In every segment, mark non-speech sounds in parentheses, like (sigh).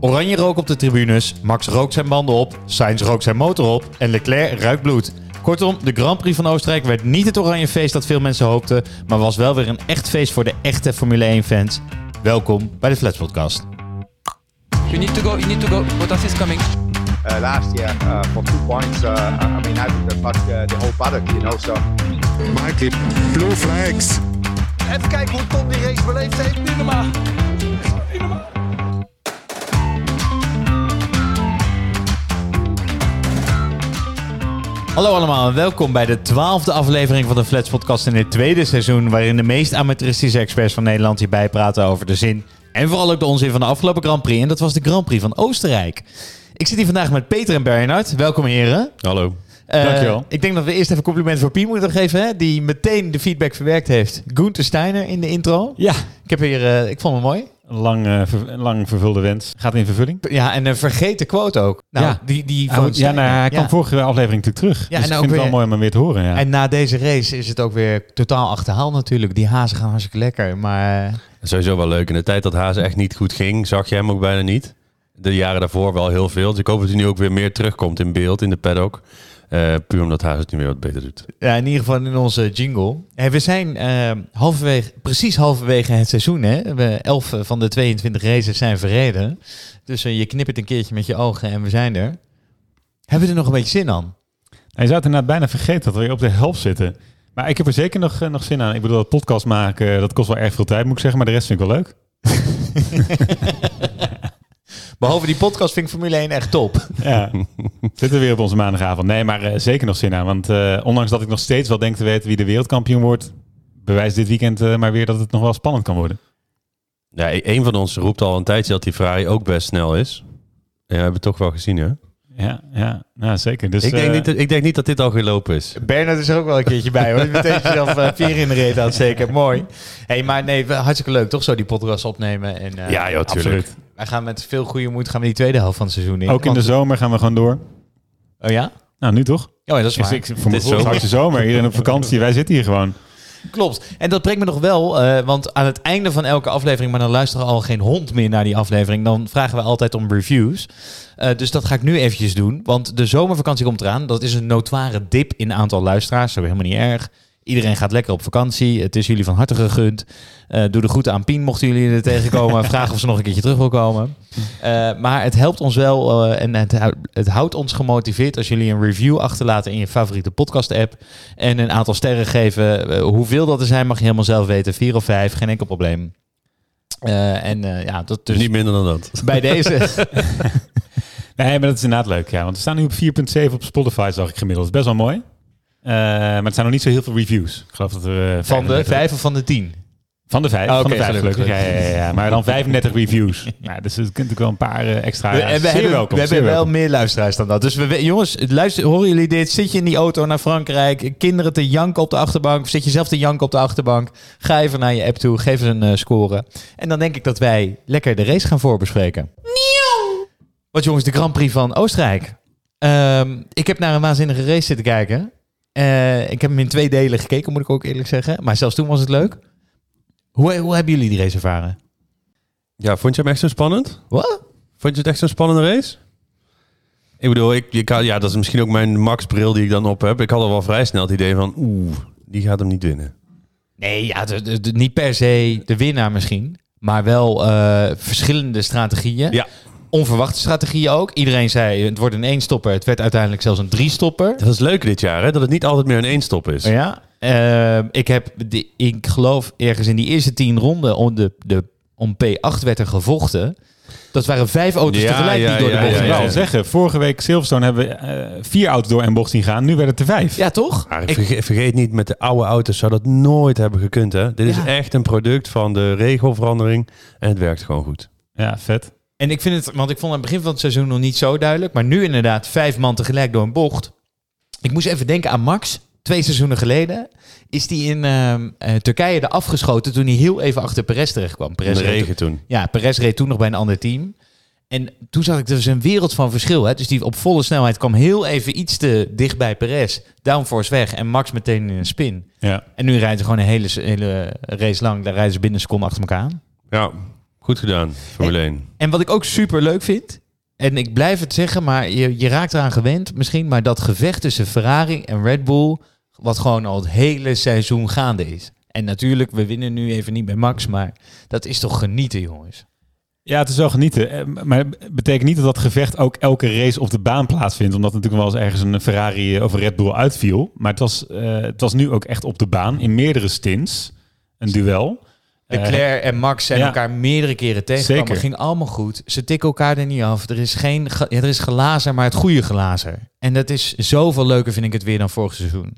Oranje rook op de tribunes, Max rookt zijn banden op, Sainz rookt zijn motor op en Leclerc ruikt bloed. Kortom, de Grand Prix van Oostenrijk werd niet het oranje feest dat veel mensen hoopten, maar was wel weer een echt feest voor de echte Formule 1-fans. Welkom bij de Flats Podcast. You need to go. You need to go. Bottas is coming. uh, last year uh, for two points. Uh, I mean, I think that uh, the whole paddock, you know. So Mikey, blue flags. Even kijken hoe Tom die race beleefd heeft. Niet normaal. Niet normaal. Hallo allemaal en welkom bij de twaalfde aflevering van de Flats Podcast in het tweede seizoen, waarin de meest amateuristische experts van Nederland hierbij praten over de zin en vooral ook de onzin van de afgelopen Grand Prix. En dat was de Grand Prix van Oostenrijk. Ik zit hier vandaag met Peter en Bernhard. Welkom heren. Hallo. Eh, Dankjewel. Ik denk dat we eerst even complimenten voor Pien moeten geven, hè, die meteen de feedback verwerkt heeft. Gunther Steiner in de intro. Ja, Ik heb hier, eh, ik vond hem mooi. Een lang, eh, ver- een lang vervulde wens. Gaat in vervulling. Ja, en een vergeten quote ook. Nou, Ja. die, die Hij, van ja, nou, hij kwam Ja. vorige aflevering natuurlijk terug. Ja, dus en ik het weer- wel mooi om hem weer te horen. Ja. En na deze race is het ook weer totaal achterhaald natuurlijk. Die hazen gaan hartstikke lekker, maar... eh, Sowieso wel leuk. In de tijd dat Hazen echt niet goed ging, zag je hem ook bijna niet. De jaren daarvoor wel heel veel. Dus ik hoop dat hij nu ook weer meer terugkomt in beeld in de paddock. Eh puur omdat Hazen het nu weer wat beter doet. Ja, in ieder geval in onze jingle. Hey, we zijn eh, halverwege, precies halverwege het seizoen. Hè? We 11 van de 22 races zijn verreden. Dus eh, je knippert een keertje met je ogen en we zijn er. Hebben we er nog een beetje zin aan? Hij zou het inderdaad bijna vergeten dat we weer op de helft zitten. Maar ik heb er zeker nog, nog zin aan. Ik bedoel, dat podcast maken, dat kost wel erg veel tijd, moet ik zeggen. Maar de rest vind ik wel leuk. (laughs) Behalve die podcast vind ik Formule 1 echt top. Ja, zitten we weer op onze maandagavond. Nee, maar eh, zeker nog zin aan. Want eh, ondanks dat ik nog steeds wel denk te weten wie de wereldkampioen wordt... bewijst dit weekend eh, maar weer dat het nog wel spannend kan worden. Ja, e- een van ons roept al een tijdje dat die Ferrari ook best snel is. Ja, we hebben het toch wel gezien, hè? Ja, ja nou, zeker. Dus, ik, denk niet, dat- ik denk niet dat dit al gelopen is. Bernard is er ook wel een keertje bij hoor. Meteen jezelf uh, vier in de reet aan zeker. Mooi. hey, maar nee, we- hartstikke leuk toch zo die podcast opnemen. En, eh, ja, joh, tuurlijk. absoluut. Wij gaan met veel goede moed gaan we die tweede helft van het seizoen in. Ook in de zomer gaan we gewoon door. Oh ja? Nou, nu toch? Ja, dat is waar. Ik, voor mijn is zomer. zomer. Iedereen op (laughs) vakantie. Wij zitten hier gewoon. Klopt. En dat brengt me nog wel, eh, want aan het einde van elke aflevering, maar dan luisteren al geen hond meer naar die aflevering, dan vragen we altijd om reviews. Eh, dus dat ga ik nu eventjes doen, want de zomervakantie komt eraan. Dat is een notoire dip in aantal luisteraars, zo helemaal niet erg. Iedereen gaat lekker op vakantie. Het is jullie van harte gegund. Eh, doe de groeten aan Pien, mochten jullie er tegenkomen. (laughs) Vraag of ze nog een keertje terug wil komen. Eh, maar het helpt ons wel eh, en het, het houdt ons gemotiveerd als jullie een review achterlaten in je favoriete podcast-app. En een aantal sterren geven. Hoeveel dat er zijn mag je helemaal zelf weten. Vier of vijf, geen enkel probleem. Eh, en eh, ja, dat dus Niet minder dan dat. bij deze. (laughs) Nee, maar dat is inderdaad leuk. Ja, want we staan nu op 4.7 op Spotify, zag ik gemiddeld. Dat is best wel mooi. Eh, maar het zijn nog niet zo heel veel reviews. Ik geloof dat er... eh, van de 35 vijf of van de tien? Van de vijf. Oh, van oké, de vijf, gelukkig. gelukkig. Ja, ja, ja, ja. Maar dan 35 (laughs) reviews. Nou, dus er kunt natuurlijk wel een paar eh, extra... We, en we hebben, welkom, we zeer hebben wel welkom. meer luisteraars dan dat. Dus we, jongens, luister, horen jullie dit? Zit je in die auto naar Frankrijk? Kinderen te janken op de achterbank? Of zit je zelf te janken op de achterbank? Ga even naar je app toe, geef eens een score. En dan denk ik dat wij lekker de race gaan voorbespreken. Wat jongens, de Grand Prix van Oostenrijk. Ehm, ik heb naar een waanzinnige race zitten kijken. Eh, ik heb hem in twee delen gekeken, moet ik ook eerlijk zeggen. Maar zelfs toen was het leuk. Hoe, hoe hebben jullie die race ervaren? Ja, vond je hem echt zo spannend? Wat? Vond je het echt zo'n spannende race? Ik bedoel, ik, ik, had- ja, dat is misschien ook mijn Max-bril die ik dan op heb. Ik had al wel vrij snel het idee van, oeh, die gaat hem niet winnen. Nee, ja, de, de- de- niet per se de winnaar misschien. Maar wel eh, verschillende strategieën. Ja. Onverwachte strategieën ook. Iedereen zei het wordt een één-stopper. Het werd uiteindelijk zelfs een drie-stopper. Dat is leuk dit jaar, hè? Dat het niet altijd meer een één-stop is. Ja. Eh, ik heb, de, ik geloof ergens in die eerste tien ronden om, de, de, om P8 werd er gevochten. Dat waren vijf auto's Ja, tegelijk ja, die door ja, de bocht Ik ja, wil gingen. wel zeggen, vorige week Silverstone hebben we eh, vier auto's door en bocht zien gaan. Nu werden het er vijf. Ja, toch? Maar Ik- vergeet, vergeet niet, met de oude auto's zou dat nooit hebben gekund, hè? Dit is echt een product van de regelverandering en het werkt gewoon goed. Ja, vet. En ik vind het, want ik vond aan het begin van het seizoen nog niet zo duidelijk. Maar nu inderdaad vijf man tegelijk door een bocht. Ik moest even denken aan Max. Twee seizoenen geleden is die in ehm, eh, Turkije er afgeschoten toen hij heel even achter Perez terecht kwam. Perez de regen toen. Ja, Perez reed toen nog bij een ander team. En toen zag ik dus een wereld van verschil. Hè? Dus die op volle snelheid kwam heel even iets te dicht bij Perez. Downforce weg en Max meteen in een spin. Ja. En nu rijden ze gewoon een hele, hele race lang. Daar rijden ze binnen een seconde achter elkaar aan. Ja, Goed gedaan, Formule 1. En wat ik ook super leuk vind, en ik blijf het zeggen, maar je, je raakt eraan gewend misschien, maar dat gevecht tussen Ferrari en Red Bull, wat gewoon al het hele seizoen gaande is. En natuurlijk, we winnen nu even niet bij Max, maar dat is toch genieten, jongens. Ja, het is wel genieten. Eh, Maar het betekent niet dat dat gevecht ook elke race op de baan plaatsvindt. Omdat natuurlijk wel eens ergens een Ferrari of een Red Bull uitviel. Maar het was, eh, het was nu ook echt op de baan in meerdere stints. Een duel. Eh, Leclerc en Max zijn ja. elkaar meerdere keren tegengekomen. Zeker. ging allemaal goed. Ze tikken elkaar er niet af. Er is geen, ja, er is glazer, maar het goede glazer. En dat is zoveel leuker, vind ik het weer dan vorig seizoen.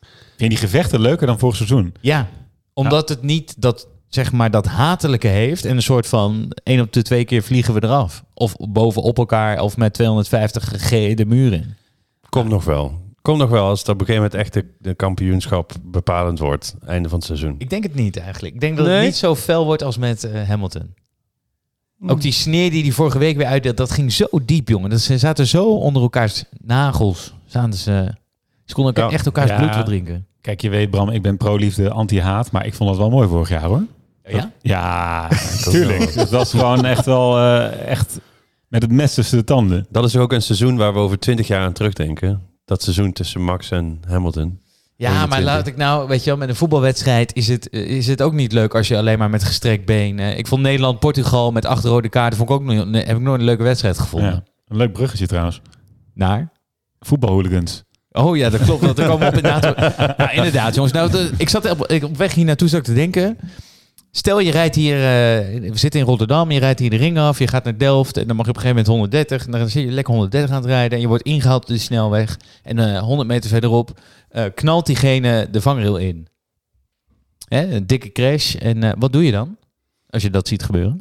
vind je die gevechten leuker dan vorig seizoen? Ja, omdat het niet dat, zeg maar, dat hatelijke heeft en een soort van één op de twee keer vliegen we eraf. Of bovenop elkaar of met 250 g de muur in. Komt nog wel. Komt nog wel als het op een gegeven moment echt de, de kampioenschap bepalend wordt. Einde van het seizoen. Ik denk het niet eigenlijk. Ik denk dat Nee? het niet zo fel wordt als met eh, Hamilton. Ook die sneer die hij vorige week weer uitdeelde, dat ging zo diep, jongen. Dat ze zaten zo onder elkaars nagels. Zaten ze, ze konden elkaar Ja. echt elkaars Ja. bloed verdrinken. Kijk, je weet Bram, ik ben pro-liefde, anti-haat. Maar ik vond dat wel mooi vorig jaar hoor. Ja? Ja, (laughs) tuurlijk. Dus dat was gewoon echt wel eh, echt met het mes tussen de tanden. Dat is ook een seizoen waar we over twintig jaar aan terugdenken. Dat seizoen tussen Max en Hamilton. Ja, maar 21. laat ik nou, weet je wel, met een voetbalwedstrijd is het, eh, is het ook niet leuk als je alleen maar met gestrekt been. eh, ik vond Nederland-Portugal met acht rode kaarten, vond ik ook nee, heb ik nooit een leuke wedstrijd gevonden. Ja. Een leuk bruggetje trouwens. Naar? Voetbalhooligans. Oh ja, dat klopt. Er komen we op inderdaad. (laughs) Ja, inderdaad, jongens. Nou, de- ik zat op, ik, op weg hier naartoe zat ik te denken. Stel je rijdt hier, eh, we zitten in Rotterdam, je rijdt hier de ring af, je gaat naar Delft en dan mag je op een gegeven moment 130. En dan zit je lekker 130 aan het rijden en je wordt ingehaald op de snelweg. En eh 100 meter verderop eh, knalt diegene de vangrail in. Hè, een dikke crash. En eh, wat doe je dan als je dat ziet gebeuren?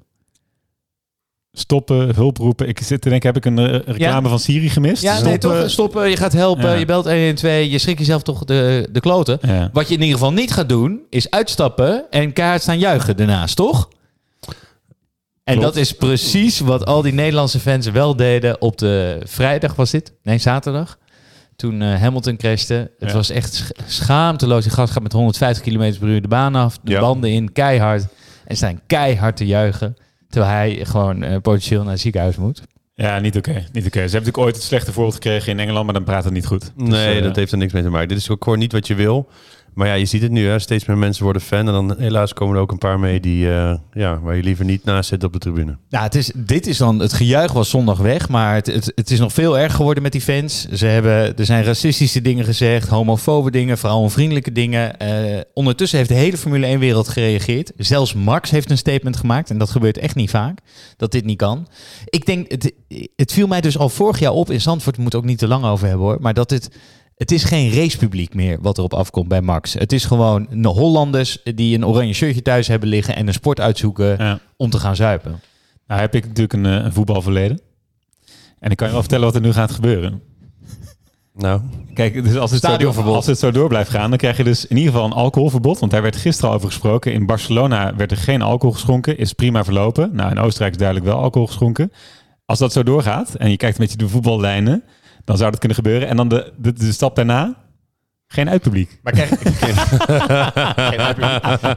Stoppen, hulp roepen. Ik zit te denken, heb ik een eh, reclame van Siri gemist? Ja, nee, toch? Stoppen, je gaat helpen, Ja. je belt 112, je schrikt jezelf toch de, de kloten. Ja. Wat je in ieder geval niet gaat doen, is uitstappen en kaart staan juichen daarnaast, toch? En Klopt. dat is precies wat al die Nederlandse fans wel deden op de vrijdag, was dit? Nee, zaterdag. Toen eh, Hamilton crashte. Het was echt sch- schaamteloos. Die gast gaat met 150 km per uur de baan af, de banden in, keihard. En staan keihard te juichen. Terwijl hij gewoon eh, potentieel naar het ziekenhuis moet. Ja, niet oké. niet oké. Ze hebben natuurlijk ooit het slechte voorbeeld gekregen in Engeland, maar dan praat het niet goed. Dus, Nee, eh, dat heeft er niks mee te maken. Dit is ook gewoon niet wat je wil. Maar ja, je ziet het nu. Hè? Steeds meer mensen worden fan. En dan helaas komen er ook een paar mee die, eh, ja, waar je liever niet naast zit op de tribune. Nou, het is, dit is dan, het gejuich was zondag weg, maar het, het, is nog veel erger geworden met die fans. Ze hebben, er zijn racistische dingen gezegd, homofobe dingen, vrouwenvriendelijke dingen. Eh, ondertussen heeft de hele Formule 1-wereld gereageerd. Zelfs Max heeft een statement gemaakt en dat gebeurt echt niet vaak, dat dit niet kan. Ik denk, het, het viel mij dus al vorig jaar op in Zandvoort, we moeten ook niet te lang over hebben hoor, maar dat het... Het is geen racepubliek meer wat erop afkomt bij Max. Het is gewoon de Hollanders die een oranje shirtje thuis hebben liggen en een sport uitzoeken ja. om te gaan zuipen. Nou heb ik natuurlijk een, eh, een voetbalverleden. En ik kan je wel vertellen wat er nu gaat gebeuren. Nou, Kijk, dus als het, zo door, als het zo door blijft gaan, dan krijg je dus in ieder geval een alcoholverbod. Want daar werd gisteren al over gesproken. In Barcelona werd er geen alcohol geschonken. Is prima verlopen. Nou, in Oostenrijk is duidelijk wel alcohol geschonken. Als dat zo doorgaat en je kijkt een beetje de voetballijnen, dan zou dat kunnen gebeuren. En dan de, de, de stap daarna, geen uitpubliek. Maar krijg, (laughs)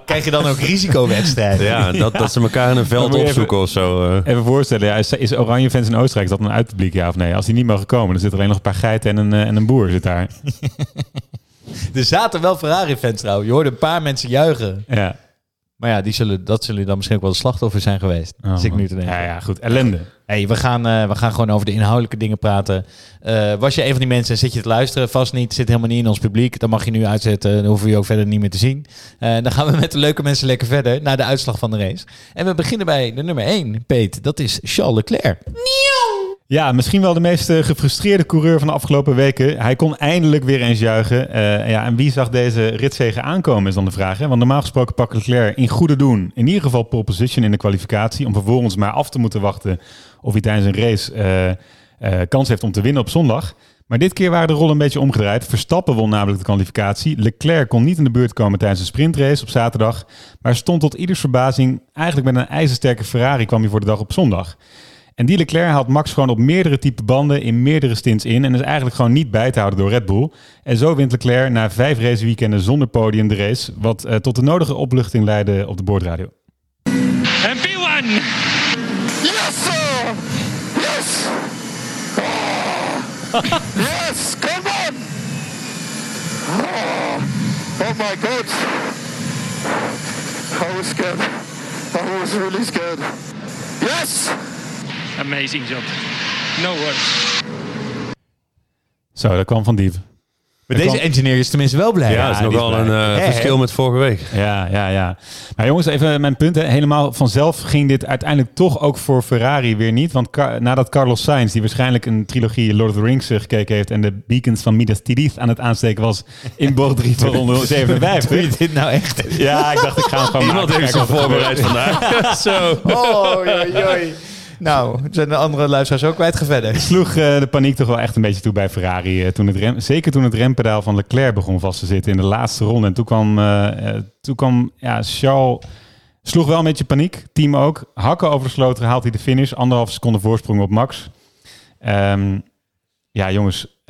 krijg je dan ook risicowedstrijden? ja, dat, dat ze elkaar in een veld opzoeken of zo. eh. Even voorstellen, ja, is, is Oranje fans in Oostenrijk is dat een uitpubliek, ja of nee? Als die niet mogen komen, dan zit er alleen nog een paar geiten en een, eh, en een boer zit daar. (laughs) Er zaten wel Ferrari-fans trouwens. Je hoorde een paar mensen juichen. Ja. Maar ja, die zullen, dat zullen dan misschien ook wel de slachtoffer zijn geweest. Oh, Zit ik nu te denken. Ja, ja, goed. Ellende. Hey, we, gaan, eh, we gaan gewoon over de inhoudelijke dingen praten. Eh, was je een van die mensen en zit je te luisteren? Vast niet, zit helemaal niet in ons publiek. Dan mag je nu uitzetten, dan hoeven we je ook verder niet meer te zien. Eh, dan gaan we met de leuke mensen lekker verder naar de uitslag van de race. En we beginnen bij de nummer 1, Peet. Dat is Charles Leclerc. Ja, misschien wel de meest eh, gefrustreerde coureur van de afgelopen weken. Hij kon eindelijk weer eens juichen. Eh, ja, en wie zag deze ritzegen aankomen is dan de vraag. Hè? Want normaal gesproken pakt Leclerc in goede doen in ieder geval pole position in de kwalificatie. Om vervolgens maar af te moeten wachten of hij tijdens een race eh, kans heeft om te winnen op zondag. Maar dit keer waren de rollen een beetje omgedraaid. Verstappen won namelijk de kwalificatie. Leclerc kon niet in de beurt komen tijdens een sprintrace op zaterdag. Maar stond tot ieders verbazing eigenlijk met een ijzersterke Ferrari kwam hij voor de dag op zondag. En die Leclerc haalt Max gewoon op meerdere type banden in meerdere stints in. En is eigenlijk gewoon niet bij te houden door Red Bull. En zo wint Leclerc na vijf raceweekenden zonder podium de race. Wat eh, tot de nodige opluchting leidde op de boordradio. And P1 one. Yes, sir. Yes. Oh. (laughs) yes, come on. Oh, oh my God. I was scared. I was really scared. Yes. Amazing job. No words. Zo, dat kwam van diep. Maar Er deze kwam- engineer is tenminste wel blij. Ja, dat is nog die wel blij. een eh, verschil met vorige week. Ja, ja, ja. Maar jongens, even mijn punt. Hè. Helemaal vanzelf ging dit uiteindelijk toch ook voor Ferrari weer niet. Want Car- nadat Carlos Sainz, die waarschijnlijk een trilogie Lord of the Rings eh, gekeken heeft... en de beacons van Midas Tirith aan het aansteken was in bocht 3 van ronde (laughs) Doe je 57. dit nou echt? Ja, ik dacht ik ga hem gewoon Iemand maken. heeft zich wat er voorbereid vandaag. (laughs) Zo. Oh, joi, joi. Nou, zijn de andere luisteraars ook kwijt verder. sloeg eh, de paniek toch wel echt een beetje toe bij Ferrari. eh, toen het rem, zeker toen het rempedaal van Leclerc begon vast te zitten in de laatste ronde. En toen kwam, eh, toen kwam ja, Charles... Sloeg wel een beetje paniek. Team ook. Hakken over de sloot haalt hij de finish. Anderhalve seconde voorsprong op Max. Ehm, ja, jongens.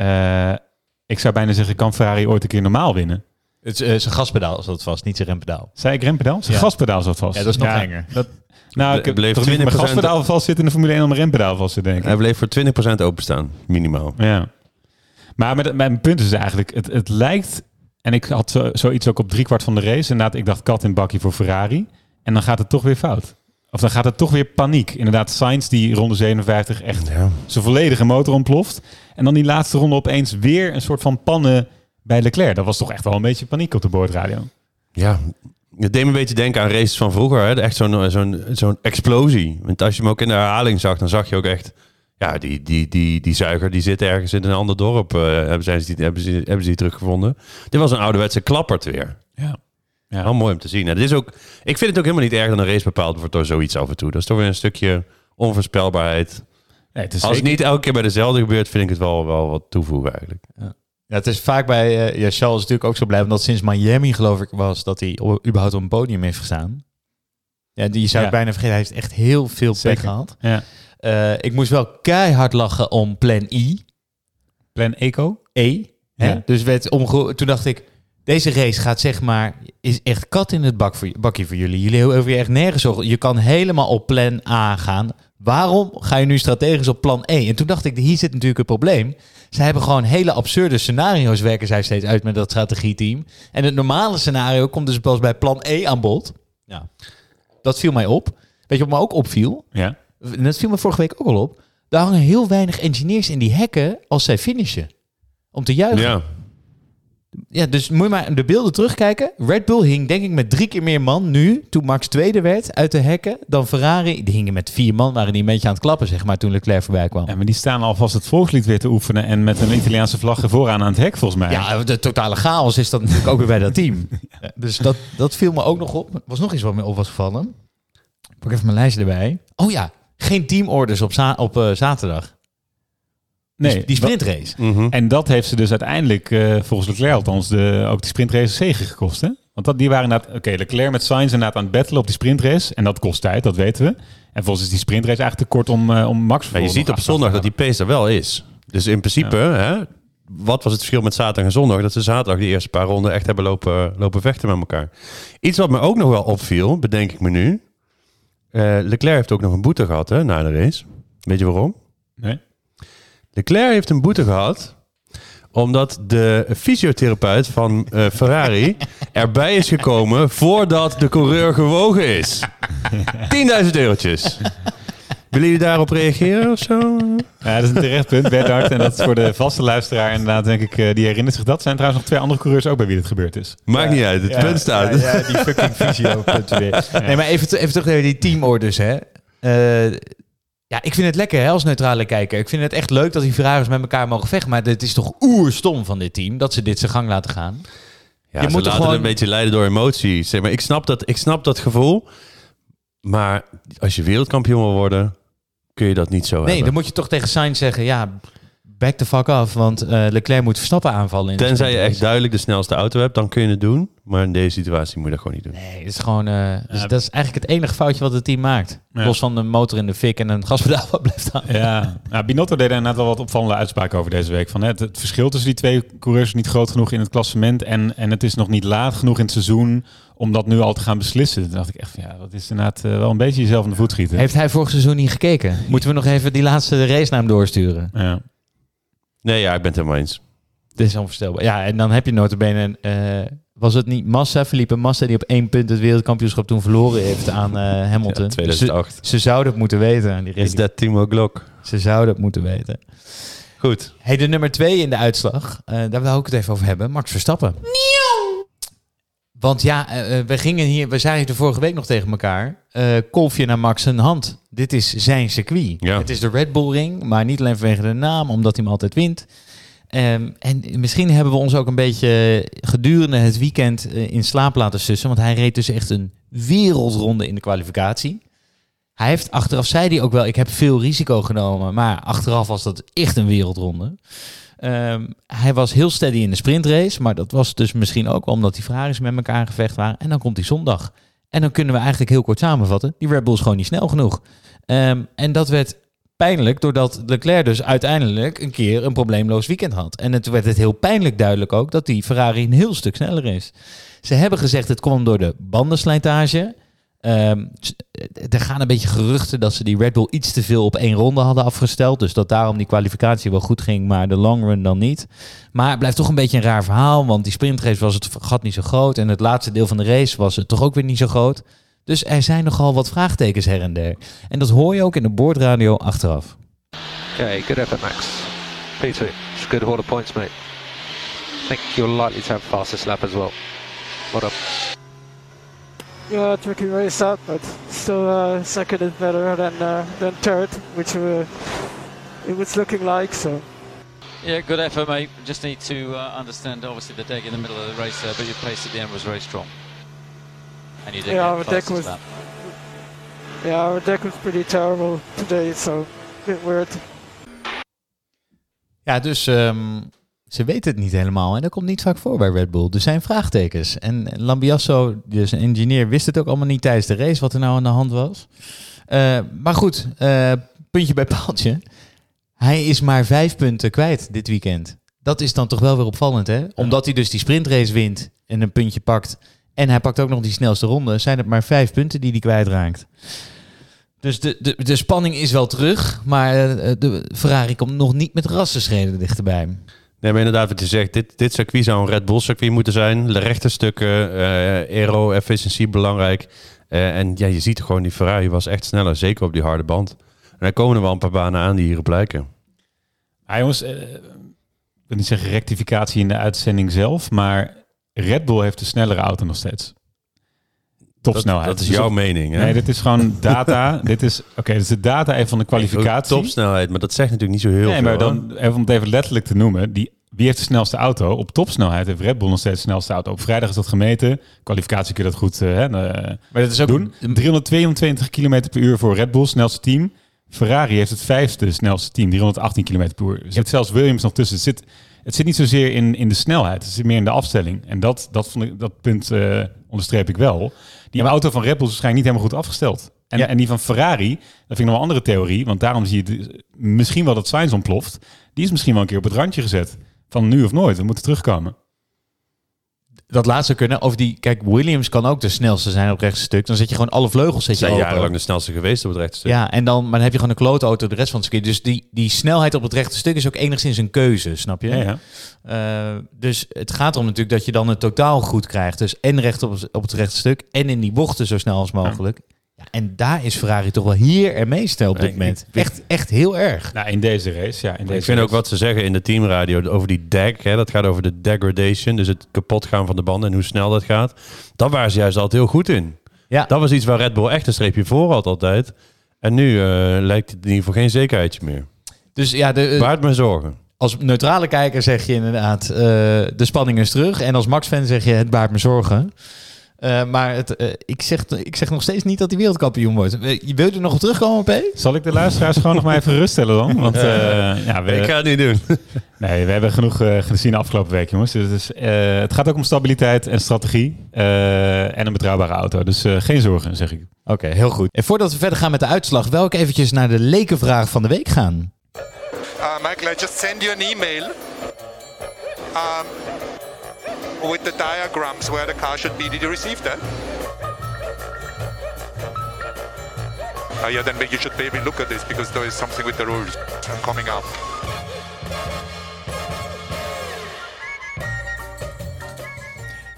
ik zou bijna zeggen, kan Ferrari ooit een keer normaal winnen? Het is eh, zijn gaspedaal zat vast, niet zijn rempedaal. Zei ik rempedaal? Zijn Ja. gaspedaal zat vast. Ja, dat is nog enger. Dat, nou, ik heb Bleef toch niet mijn 20% gaspedaal vast zitten in de Formule 1 dan mijn rempedaal vast zitten, denk ik. Hij bleef voor 20% openstaan, minimaal. Ja. Maar met, mijn punt is eigenlijk, het, het lijkt... En ik had zo, zoiets ook op driekwart van de race. Inderdaad, ik dacht kat in bakje voor Ferrari. En dan gaat het toch weer fout. Of dan gaat het toch weer paniek. Inderdaad, Sainz die ronde 57 echt Ja. zijn volledige motor ontploft. En dan die laatste ronde opeens weer een soort van pannen bij Leclerc. Dat was toch echt wel een beetje paniek op de boordradio. Ja, het deed me een beetje denken aan races van vroeger. Hè? Echt zo'n zo'n zo'n explosie. Want als je hem ook in de herhaling zag, dan zag je ook echt... Ja, die, die, die, die zuiger die zit ergens in een ander dorp. eh, hebben, zijn ze die, hebben, ze, hebben ze die teruggevonden. Dit was een ouderwetse klappert weer. Ja. Ja. Wel mooi om te zien. En is ook, ik vind het ook helemaal niet erg dat een race bepaald wordt door zoiets af en toe. Dat is toch weer een stukje onvoorspelbaarheid. Nee, het is Als het niet elke keer bij dezelfde gebeurt, vind ik het wel, wel wat toevoegen eigenlijk. Ja, het is vaak bij... eh ja, Charles natuurlijk ook zo blij, omdat sinds Miami geloof ik was dat hij überhaupt op een podium heeft gestaan. Ja, die zou ik Ja. bijna vergeten. Hij heeft echt heel veel pech gehad. Ja. Eh, ik moest wel keihard lachen om plan I. Plan Eco? E. Hè? Ja. Dus werd omge toen dacht ik, deze race gaat zeg maar, is echt kat in het bak voor, bakje voor jullie. Jullie hoeven je echt nergens op. Je kan helemaal op plan A gaan. Waarom ga je nu strategisch op plan E? En toen dacht ik, hier zit natuurlijk het probleem. Ze hebben gewoon hele absurde scenario's werken zij steeds uit met dat strategieteam. En het normale scenario komt dus pas bij plan E aan bod. Ja. Dat viel mij op. Weet je wat me ook opviel? Ja. En dat viel me vorige week ook al op. Daar hangen heel weinig engineers in die hekken als zij finishen. Om te juichen. Ja, Ja, dus moet je maar de beelden terugkijken. Red Bull hing denk ik met drie keer meer man nu, toen Max tweede werd, uit de hekken, dan Ferrari. Die hingen met vier man, waren die een beetje aan het klappen, zeg maar, toen Leclerc voorbij kwam. Ja, maar die staan alvast het volkslied weer te oefenen en met een Italiaanse vlag vooraan aan het hek, volgens mij. Ja, de totale chaos is dat natuurlijk ook weer bij dat team. (laughs) Dus dat, dat viel me ook nog op. Er was nog iets wat me op was gevallen. Ik pak even mijn lijst erbij. Oh ja, geen teamorders op, za- op eh, zaterdag. Nee, Die, die sprintrace. Mhm. En dat heeft ze dus uiteindelijk, eh, volgens Leclerc althans, de, ook die sprintrace zegen gekost. Hè? Want dat, die waren inderdaad, oké, Leclerc met Sainz inderdaad aan het battelen op die sprintrace. En dat kost tijd, dat weten we. En volgens is die sprintrace eigenlijk te kort om, eh, om Max Maar je vervolgens ziet op te zondag dat die pace er wel is. Dus in principe, hè, wat was het verschil met zaterdag en zondag? Dat ze zaterdag die eerste paar ronden echt hebben lopen, lopen vechten met elkaar. Iets wat me ook nog wel opviel, bedenk ik me nu. Eh, Leclerc heeft ook nog een boete gehad hè, na de race. Weet je waarom? Nee? Leclerc heeft een boete gehad omdat de fysiotherapeut van eh, Ferrari (laughs) erbij is gekomen voordat de coureur gewogen is. 10.000 eurotjes. Willen jullie daarop reageren of zo? Ja, dat is een terecht punt, Bernhard. En dat is voor de vaste luisteraar inderdaad, denk ik, eh, die herinnert zich dat. Er zijn trouwens nog twee andere coureurs ook bij wie dit gebeurd is. Maakt niet uit, het Ja, punt staat. Ja, ja, die fucking visio. weer. Nee, maar even, even terug naar die teamorders, hè. Eh, ja, ik vind het lekker hè, als neutrale kijker. Ik vind het echt leuk dat die Ferraris met elkaar mogen vechten. Maar het is toch oerstom van dit team dat ze dit zijn gang laten gaan. Ja, Je ze moet er laten gewoon- een beetje leiden door emoties. Zeg maar, ik, snap dat, ik snap dat gevoel. Maar als je wereldkampioen wil worden, kun je dat niet zo Nee, hebben. dan moet je toch tegen Sainz zeggen, ja, back the fuck af. Want eh, Leclerc moet Verstappen aanvallen. In Tenzij je echt duidelijk de snelste auto hebt, dan kun je het doen. Maar in deze situatie moet je dat gewoon niet doen. Nee, het is gewoon... eh, dus dat is eigenlijk het enige foutje wat het team maakt. Ja. Los van de motor in de fik en een gaspedaal wat blijft aan. Ja, nou, Binotto deed er inderdaad wel wat opvallende uitspraken over deze week. Van, hè, het, het verschil tussen die twee coureurs is niet groot genoeg in het klassement. En, en het is nog niet laat genoeg in het seizoen om dat nu al te gaan beslissen. Toen dacht ik echt van ja, dat is inderdaad eh, wel een beetje jezelf in de voet schieten. Heeft hij vorig seizoen niet gekeken? Moeten we nog even die laatste racenaam doorsturen? Ja. Nee, ja, ik ben het helemaal eens. Dit is onvoorstelbaar. Ja, en dan heb je notabene... eh was het niet Massa, Felipe Massa, die op één punt het wereldkampioenschap toen verloren heeft aan eh, Hamilton? Ja, 2008. Ze, ze zouden het moeten weten. Die Is dat Timo Glock? Ze zouden het moeten weten. Goed. Hey, de nummer twee in de uitslag, eh, daar wil ik het even over hebben. Max Verstappen. Want ja, eh, eh, we gingen hier, we zeiden de vorige week nog tegen elkaar. eh kolfje naar Max een hand. Dit is zijn circuit. Ja. Het is de Red Bull Ring, maar niet alleen vanwege de naam, omdat hij hem altijd wint. Ehm, en misschien hebben we ons ook een beetje gedurende het weekend in slaap laten sussen. Want hij reed dus echt een wereldronde in de kwalificatie. Hij heeft achteraf, zei hij ook wel, ik heb veel risico genomen. Maar achteraf was dat echt een wereldronde. Ehm, hij was heel steady in de sprintrace. Maar dat was dus misschien ook omdat die Ferraris met elkaar gevecht waren. En dan komt die zondag. En dan kunnen we eigenlijk heel kort samenvatten. Die Red Bull is gewoon niet snel genoeg. Ehm, en dat werd pijnlijk doordat Leclerc dus uiteindelijk een keer een probleemloos weekend had. En het werd het heel pijnlijk duidelijk ook dat die Ferrari een heel stuk sneller is. Ze hebben gezegd het kwam door de bandenslijtage. Ehm, s- er gaan een beetje geruchten dat ze die Red Bull iets te veel op één ronde hadden afgesteld. Dus dat daarom die kwalificatie wel goed ging, maar de long run dan niet. Maar het blijft toch een beetje een raar verhaal, want die sprintrace was het gat niet zo groot. En het laatste deel van de race was het toch ook weer niet zo groot. Dus er zijn nogal wat vraagtekens her en der. En dat hoor je ook in de boordradio achteraf. Okay, good effort, Max. P2, it's good points, mate. I think you're likely to have fastest lap as well. Well done. Yeah, tricky race up, but still uh, second is better than uh, than third, which uh, it was looking like. So Yeah, good effort, mate. Just need to uh, understand, obviously, the deck in the middle of the race there, but your pace at the end was very strong. And you did Yeah, get our the deck was- lap. yeah, our deck was pretty terrible today, so a bit weird. Ja, dus ehm, ze weten het niet helemaal. En dat komt niet vaak voor bij Red Bull. Er zijn vraagtekens. En Lambiasso, dus een engineer, wist het ook allemaal niet tijdens de race wat er nou aan de hand was. Eh, maar goed, eh, puntje bij paaltje. Hij is maar vijf punten kwijt dit weekend. Dat is dan toch wel weer opvallend, hè? Omdat hij dus die sprintrace wint en een puntje pakt. En hij pakt ook nog die snelste ronde. Zijn het maar vijf punten die hij kwijtraakt. Dus de, de, de spanning is wel terug. Maar eh, de Ferrari komt nog niet met rassenschreden dichterbij. Nee, maar inderdaad wat je zegt. Dit, dit circuit zou een Red Bull circuit moeten zijn. De rechte stukken, eh aero-efficiëntie belangrijk. Eh, en ja, je ziet gewoon, die Ferrari was echt sneller. Zeker op die harde band. En er komen er wel een paar banen aan die hierop lijken. Ah, jongens, eh, ik wil niet zeggen rectificatie in de uitzending zelf, maar Red Bull heeft de snellere auto nog steeds. Topsnelheid. Dat, dat is Dus jouw op- mening, hè? Nee, dit is gewoon (laughs) data. dit is, oké, dit is de data even van de kwalificatie. Topsnelheid, maar dat zegt natuurlijk niet zo heel nee, veel. maar hè? dan even om het even letterlijk te noemen. Die, wie heeft de snelste auto? Op topsnelheid heeft Red Bull nog steeds de snelste auto. Op vrijdag is dat gemeten. Kwalificatie kun je dat goed eh, hè, eh, Maar dat is ook doen. 322 km per uur voor Red Bull, snelste team. Ferrari heeft het vijfde snelste team, 318 km per uur. Er zit zelfs Williams nog tussen. Het zit, het zit niet zozeer in, in de snelheid, het zit meer in de afstelling. En dat, dat, vond ik, dat punt eh, onderstreep ik wel. Die auto van Red Bull is waarschijnlijk niet helemaal goed afgesteld. En, Ja. en die van Ferrari, dat vind ik nog een andere theorie. Want daarom zie je misschien wel dat Sainz ontploft. Die is misschien wel een keer op het randje gezet. Van nu of nooit, we moeten terugkomen. Dat laatste kunnen. Of die, kijk, Williams kan ook de snelste zijn op het rechtse stuk. Dan zet je gewoon alle vleugels zet Ze je zijn jarenlang de snelste geweest op het rechte stuk. Ja, en dan, maar dan heb je gewoon een klote auto de rest van het circuit. Dus die, die snelheid op het rechte stuk is ook enigszins een keuze, snap je? Ja, ja. Eh, dus het gaat erom natuurlijk dat je dan het totaal goed krijgt. Dus en recht op, op het rechte stuk en in die bochten zo snel als mogelijk. Ja, en daar is Ferrari toch wel hier en meester op dit moment. ik- echt, echt heel erg. Nou, in deze race, ja. In deze Ik vind ook wat ze zeggen in de teamradio over die dag. Hè, dat gaat over de degradation. Dus het kapot gaan van de banden en hoe snel dat gaat. Daar waren ze juist altijd heel goed in. Ja, Dat was iets waar Red Bull echt een streepje voor had altijd. En nu eh, lijkt het in ieder geval geen zekerheidje meer. dus ja, de, Baart me zorgen. als neutrale kijker zeg je inderdaad, eh, de spanning is terug. En als Max-fan zeg je, het baart me zorgen. Eh, maar het, eh, ik, zeg, ik zeg nog steeds niet dat hij wereldkampioen wordt. Eh, Je wilt er nog op terugkomen, P? Zal ik de luisteraars gewoon nog maar even geruststellen dan? Want eh, ja, we, Ik ga het niet doen. (laughs) nee, we hebben genoeg eh, gezien de afgelopen week, jongens. Dus, het is, eh, het gaat ook om stabiliteit en strategie eh, en een betrouwbare auto. Dus eh, geen zorgen, zeg ik. Oké, heel goed. En voordat we verder gaan met de uitslag, wil ik eventjes naar de lekenvraag van de week gaan. Uh, Michael, I just send you an email um, with the diagrams where the car should be. Did you receive that? Uh, yeah, then you should maybe look at this because there is something with the rules coming up.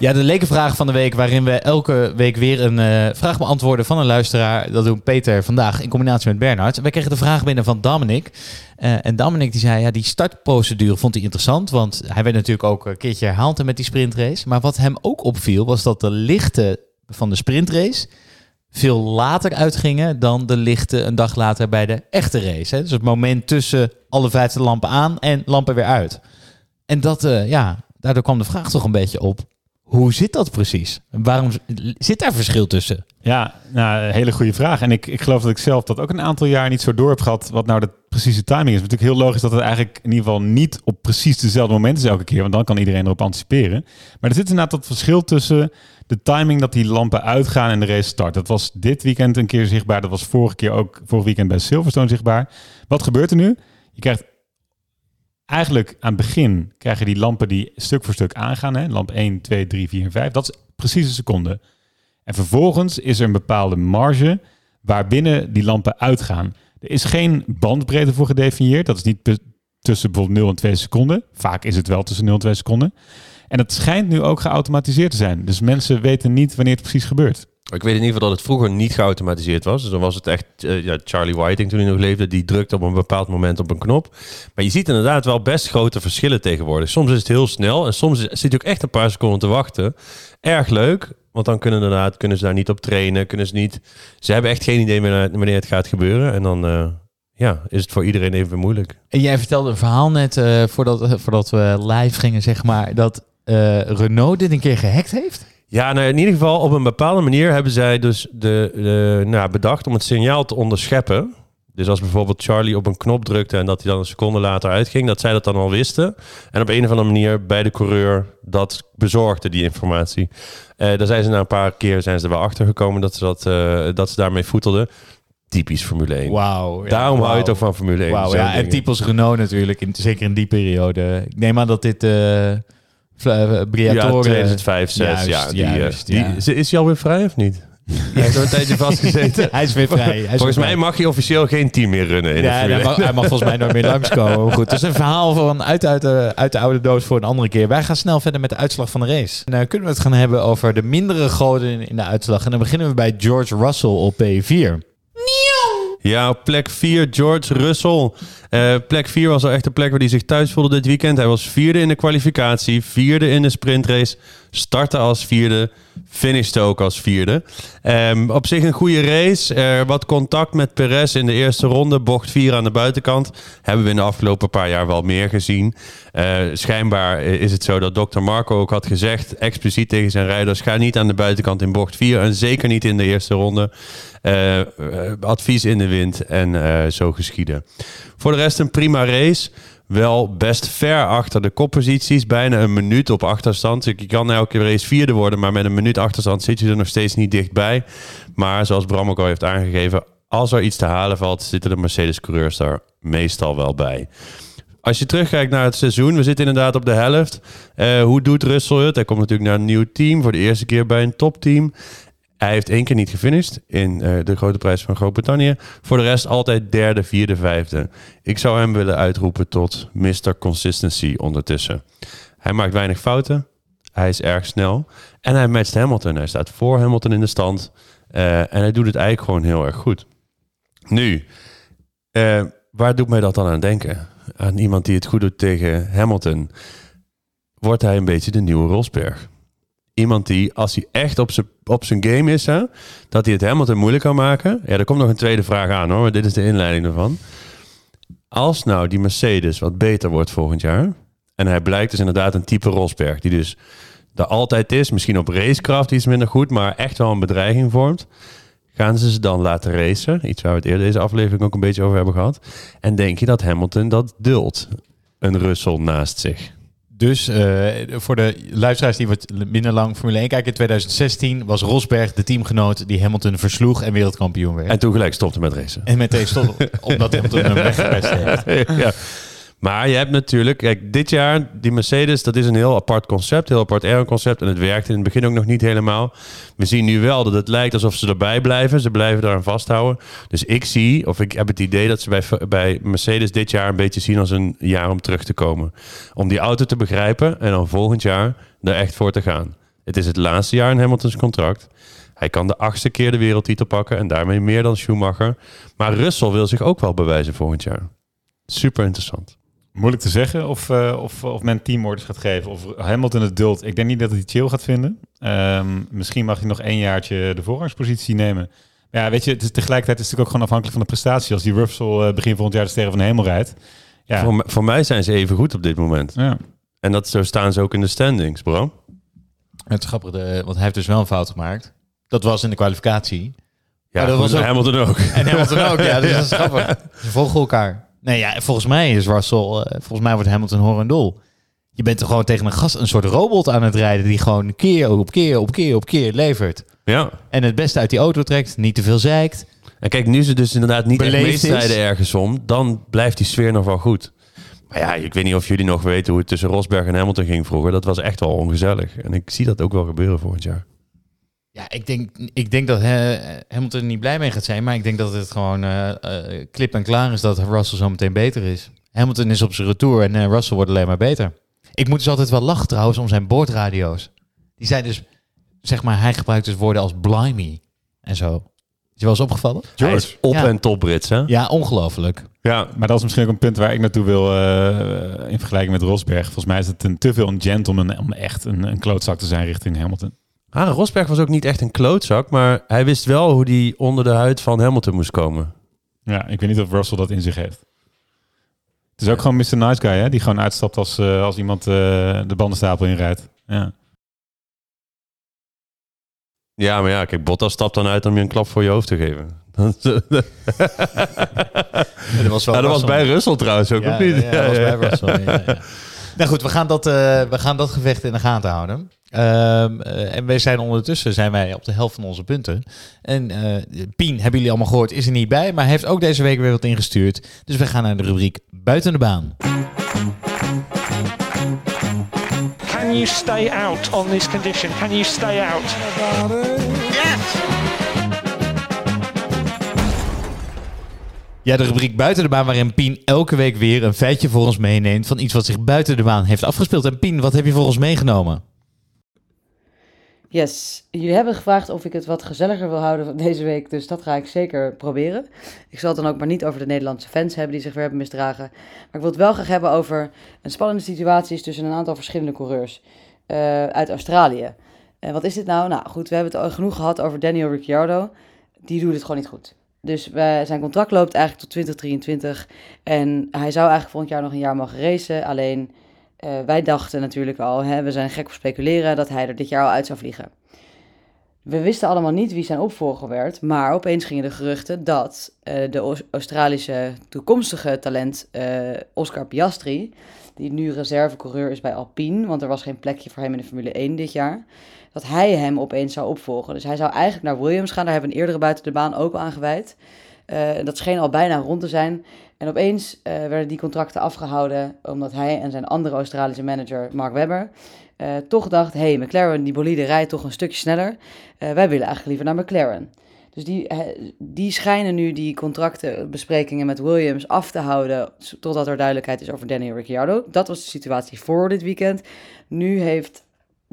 Ja, de lekenvraag van de week, waarin we elke week weer een eh, vraag beantwoorden van een luisteraar. Dat doen Peter vandaag in combinatie met Bernhard. Wij kregen de vraag binnen van Dominic. Eh, en Dominic die zei, ja, die startprocedure vond hij interessant. Want hij werd natuurlijk ook een keertje herhaald met die sprintrace. Maar wat hem ook opviel, was dat de lichten van de sprintrace veel later uitgingen dan de lichten een dag later bij de echte race. Hè? Dus het moment tussen alle vijfde lampen aan en lampen weer uit. En dat, eh, ja, daardoor kwam de vraag toch een beetje op. Hoe zit dat precies? Waarom zit daar verschil tussen? Ja, nou, hele goede vraag. En ik, ik geloof dat ik zelf dat ook een aantal jaar niet zo door heb gehad wat nou de precieze timing is. Het is natuurlijk heel logisch dat het eigenlijk in ieder geval niet op precies dezelfde moment is elke keer, want dan kan iedereen erop anticiperen. Maar er zit inderdaad dat verschil tussen de timing dat die lampen uitgaan en de race start. Dat was dit weekend een keer zichtbaar, dat was vorige keer ook vorig weekend bij Silverstone zichtbaar. Wat gebeurt er nu? Je krijgt eigenlijk aan het begin krijg je die lampen die stuk voor stuk aangaan. Hè? Lamp 1, 2, 3, 4 en 5. Dat is precies een seconde. En vervolgens is er een bepaalde marge waarbinnen die lampen uitgaan. Er is geen bandbreedte voor gedefinieerd. Dat is niet tussen bijvoorbeeld 0 en 2 seconden. Vaak is het wel tussen 0 en 2 seconden. En het schijnt nu ook geautomatiseerd te zijn. Dus mensen weten niet wanneer het precies gebeurt. Ik weet in ieder geval dat het vroeger niet geautomatiseerd was. Dus dan was het echt eh, ja, Charlie Whiting toen hij nog leefde. Die drukte op een bepaald moment op een knop. Maar je ziet inderdaad wel best grote verschillen tegenwoordig. Soms is het heel snel en soms zit je ook echt een paar seconden te wachten. Erg leuk, want dan kunnen, inderdaad, kunnen ze daar niet op trainen. Kunnen ze, niet, ze hebben echt geen idee meer wanneer het gaat gebeuren. En dan eh, ja, is het voor iedereen even moeilijk. En jij vertelde een verhaal net uh, voordat, voordat we live gingen, zeg maar, dat uh, Renault dit een keer gehackt heeft. Ja, nou in ieder geval op een bepaalde manier hebben zij dus de, de, nou, bedacht om het signaal te onderscheppen. Dus als bijvoorbeeld Charlie op een knop drukte en dat hij dan een seconde later uitging, dat zij dat dan al wisten. En op een of andere manier bij de coureur dat bezorgde, die informatie. Uh, daar zijn ze na een paar keer zijn ze er wel achter gekomen dat ze, dat, uh, dat ze daarmee voetelden. Typisch Formule 1. Wauw. Ja, Daarom wow. hou je toch van Formule 1. Wow, ja, en typisch Renault natuurlijk, in, zeker in die periode. Ik neem aan dat dit... Uh, Ja, 2005, 6. Juist, ja, die, juist, die, ja. Is hij alweer vrij of niet? (laughs) Hij heeft een tijdje vastgezeten. (laughs) hij is weer vrij. Hij is volgens weer mij mag hij officieel geen team meer runnen. In ja, de hij, mag, hij mag volgens mij nooit meer langskomen. Goed, dat is een verhaal van uit, uit, de, uit de oude doos voor een andere keer. Wij gaan snel verder met de uitslag van de race. En, uh, kunnen we het gaan hebben over de mindere goden in, in de uitslag. En dan beginnen we bij George Russell op P4. Ja, plek 4 George Russell. Uh, plek 4 was al echt de plek waar hij zich thuis voelde dit weekend. Hij was vierde in de kwalificatie, vierde in de sprintrace, startte als vierde, finishte ook als vierde. Um, op zich een goede race. Uh, wat contact met Perez in de eerste ronde, bocht 4 aan de buitenkant. Hebben we in de afgelopen paar jaar wel meer gezien. Uh, schijnbaar is het zo dat Dr. Marco ook had gezegd, expliciet tegen zijn rijders, ga niet aan de buitenkant in bocht 4 en zeker niet in de eerste ronde. Uh, advies in de wind en zo geschieden. Voor de rest een prima race. Wel best ver achter de kopposities. Bijna een minuut op achterstand. Je kan elke race vierde worden, maar met een minuut achterstand zit je er nog steeds niet dichtbij. Maar zoals Bram ook al heeft aangegeven, als er iets te halen valt, zitten de Mercedes-coureurs daar meestal wel bij. Als je terugkijkt naar het seizoen, we zitten inderdaad op de helft. Uh, hoe doet Russell het? Hij komt natuurlijk naar een nieuw team, voor de eerste keer bij een topteam. Hij heeft één keer niet gefinished in uh, de grote prijs van Groot-Brittannië. Voor de rest altijd derde, vierde, vijfde. Ik zou hem willen uitroepen tot Mr. Consistency ondertussen. Hij maakt weinig fouten. Hij is erg snel. En hij matcht Hamilton. Hij staat voor Hamilton in de stand. Uh, en hij doet het eigenlijk gewoon heel erg goed. Nu, uh, waar doet mij dat dan aan denken? Aan iemand die het goed doet tegen Hamilton. Wordt hij een beetje de nieuwe Rosberg? Iemand die, als hij echt op zijn, op zijn game is, hè, dat hij het Hamilton moeilijk kan maken. Ja, er komt nog een tweede vraag aan hoor, maar dit is de inleiding ervan. Als nou die Mercedes wat beter wordt volgend jaar, en hij blijkt dus inderdaad een type Rosberg, die dus er altijd is. Misschien op racecraft iets minder goed, maar echt wel een bedreiging vormt. Gaan ze ze dan laten racen? Iets waar we het eerder deze aflevering ook een beetje over hebben gehad. En denk je dat Hamilton dat duldt? Een Russell naast zich. Dus eh, voor de luisteraars die wat minder lang Formule 1 kijken, in 2016 was Rosberg de teamgenoot die Hamilton versloeg en wereldkampioen werd. En toen gelijk stopte met racen. En meteen stop, (laughs) omdat Hamilton hem weggepest heeft. ja. Maar je hebt natuurlijk, kijk, dit jaar, die Mercedes, dat is een heel apart concept, heel apart aeroconcept. En het werkte in het begin ook nog niet helemaal. We zien nu wel dat het lijkt alsof ze erbij blijven. Ze blijven eraan vasthouden. Dus ik zie, of ik heb het idee dat ze bij, bij Mercedes dit jaar een beetje zien als een jaar om terug te komen. Om die auto te begrijpen en dan volgend jaar er echt voor te gaan. Het is het laatste jaar in Hamiltons contract. Hij kan de achtste keer de wereldtitel pakken en daarmee meer dan Schumacher. Maar Russell wil zich ook wel bewijzen volgend jaar. Super interessant. Moeilijk te zeggen of, uh, of, of men teamorders gaat geven. Of Hamilton het duld. Ik denk niet dat hij chill gaat vinden. Um, misschien mag hij nog één jaartje de voorrangspositie nemen. Maar ja, weet je, het is tegelijkertijd is het natuurlijk ook gewoon afhankelijk van de prestatie. Als die Russell uh, begin volgend jaar de sterren van de hemel rijdt. Ja. Voor, voor, mij zijn ze even goed op dit moment. Ja. En dat, zo staan ze ook in de standings, bro. Het is grappig, de, want hij heeft dus wel een fout gemaakt. Dat was in de kwalificatie. Ja, dat was ook, Hamilton ook. En Hamilton ook, ja. Dus (laughs) dat is grappig. Ze volgen elkaar. Nee, ja, volgens mij is Russell, uh, volgens mij wordt Hamilton horendol. Je bent er gewoon tegen een gast, een soort robot aan het rijden die gewoon keer op keer op keer op keer levert. Ja. En het beste uit die auto trekt, niet te veel zeikt. En kijk, nu ze dus inderdaad niet echt meestrijden ergens om, dan blijft die sfeer nog wel goed. Maar ja, ik weet niet of jullie nog weten hoe het tussen Rosberg en Hamilton ging vroeger. Dat was echt wel ongezellig. En ik zie dat ook wel gebeuren volgend jaar. Ja, ik denk, ik denk dat he, Hamilton er niet blij mee gaat zijn. Maar ik denk dat het gewoon uh, uh, klip en klaar is dat Russell zo meteen beter is. Hamilton is op zijn retour en uh, Russell wordt alleen maar beter. Ik moet dus altijd wel lachen trouwens om zijn boordradio's. Die zijn dus, zeg maar, hij gebruikt dus woorden als blimey en zo. Is je wel eens opgevallen? George. op ja. en top Brits, hè? Ja, ongelooflijk. Ja, maar dat is misschien ook een punt waar ik naartoe wil in vergelijking met Rosberg. Volgens mij is het een te veel een gentleman om echt een, een klootzak te zijn richting Hamilton. Ah, Rosberg was ook niet echt een klootzak, maar hij wist wel hoe hij onder de huid van Hamilton moest komen. Ja, ik weet niet of Russell dat in zich heeft. Het is ook gewoon Mr. Nice Guy, hè? Die gewoon uitstapt als, uh, als iemand uh, de bandenstapel inrijdt. Ja. Ja, maar ja, kijk, Bottas stapt dan uit om je een klap voor je hoofd te geven. (laughs) dat was, wel ja, dat was bij Russell trouwens ook, ja, of niet? Ja, dat was (laughs) bij Russell, ja, ja. Nou goed, we gaan dat, uh, we gaan dat gevecht in de gaten houden. Um, uh, en wij zijn ondertussen zijn wij op de helft van onze punten. En uh, Pien, hebben jullie allemaal gehoord, is er niet bij. Maar heeft ook deze week weer wat ingestuurd. Dus we gaan naar de rubriek Buiten de baan. Can you stay out on this condition? Can you stay out? Yes! Ja, de rubriek Buiten de Baan, waarin Pien elke week weer een feitje voor ons meeneemt van iets wat zich buiten de baan heeft afgespeeld. En Pien, wat heb je voor ons meegenomen? Yes, jullie hebben gevraagd of ik het wat gezelliger wil houden deze week, dus dat ga ik zeker proberen. Ik zal het dan ook maar niet over de Nederlandse fans hebben die zich weer hebben misdragen. Maar ik wil het wel graag hebben over een spannende situatie tussen een aantal verschillende coureurs uh, uit Australië. En wat is dit nou? Nou goed, we hebben het genoeg gehad over Daniel Ricciardo. Die doet het gewoon niet goed. Dus zijn contract loopt eigenlijk tot 2023. En hij zou eigenlijk volgend jaar nog een jaar mogen racen. Alleen uh, wij dachten natuurlijk al, hè, we zijn gek op speculeren, dat hij er dit jaar al uit zou vliegen. We wisten allemaal niet wie zijn opvolger werd, maar opeens gingen de geruchten dat uh, de Australische toekomstige talent uh, Oscar Piastri, die nu reservecoureur is bij Alpine, want er was geen plekje voor hem in de Formule 1 dit jaar, dat hij hem opeens zou opvolgen. Dus hij zou eigenlijk naar Williams gaan. Daar hebben we een eerdere buiten de baan ook al aan gewijd. Dat scheen al bijna rond te zijn. En opeens uh, werden die contracten afgehouden omdat hij en zijn andere Australische manager Mark Webber uh, toch dacht: hé, hey, McLaren, die bolide rijdt toch een stukje sneller. wij willen eigenlijk liever naar McLaren. Dus die, die schijnen nu die contractenbesprekingen met Williams af te houden totdat er duidelijkheid is over Daniel Ricciardo. Dat was de situatie voor dit weekend. Nu heeft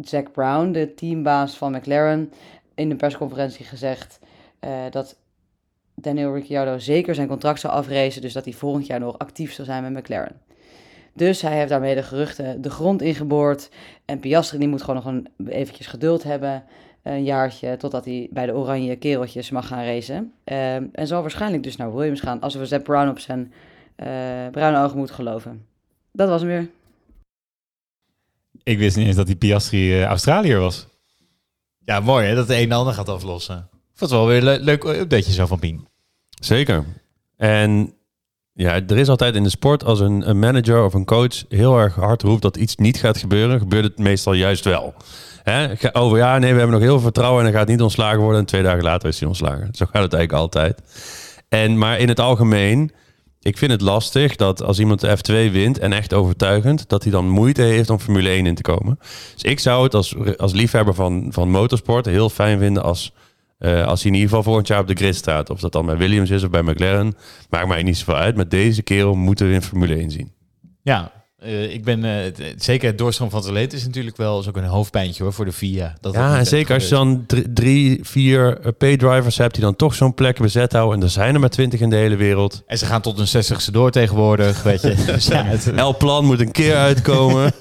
Zack Brown, de teambaas van McLaren, in de persconferentie gezegd dat Daniel Ricciardo zeker zijn contract zou afracen, dus dat hij volgend jaar nog actief zal zijn met McLaren. Dus hij heeft daarmee de geruchten de grond ingeboord. En Piastri die moet gewoon nog een eventjes geduld hebben. Een jaartje totdat hij bij de oranje kereltjes mag gaan racen. Uh, en zal waarschijnlijk dus naar Williams gaan als we Zack Brown op zijn uh, bruine ogen moeten geloven. Dat was hem weer. Ik wist niet eens dat die Piastri uh, Australiër was. Ja, mooi hè, dat de een de ander gaat aflossen. Ik vond het wel weer een le leuk updateje zo van Pien. Zeker. En ja, er is altijd in de sport als een, manager of een coach heel erg hard roept dat iets niet gaat gebeuren, gebeurt het meestal juist wel. Hè? Over ja, nee, we hebben nog heel veel vertrouwen en dan gaat niet ontslagen worden. En twee dagen later is hij ontslagen. Zo gaat het eigenlijk altijd. En, maar in het algemeen, ik vind het lastig dat als iemand de F2 wint en echt overtuigend, dat hij dan moeite heeft om Formule 1 in te komen. Dus ik zou het als, als liefhebber van, van motorsport heel fijn vinden als uh, als hij in ieder geval volgend jaar op de grid staat. Of dat dan bij Williams is of bij McLaren. Maakt mij niet zoveel uit. Maar deze kerel moeten we in Formule 1 zien. Ja, uh, ik ben uh, zeker het doorstroom van talent is natuurlijk wel is ook een hoofdpijntje hoor voor de VIA. Dat ja, en zeker als je dan drie, vier paydrivers hebt die dan toch zo'n plek bezet houden. En er zijn er maar twintig in de hele wereld. En ze gaan tot een zestigste door tegenwoordig, weet je. (laughs) dus ja, het... (laughs) Plan moet een keer uitkomen.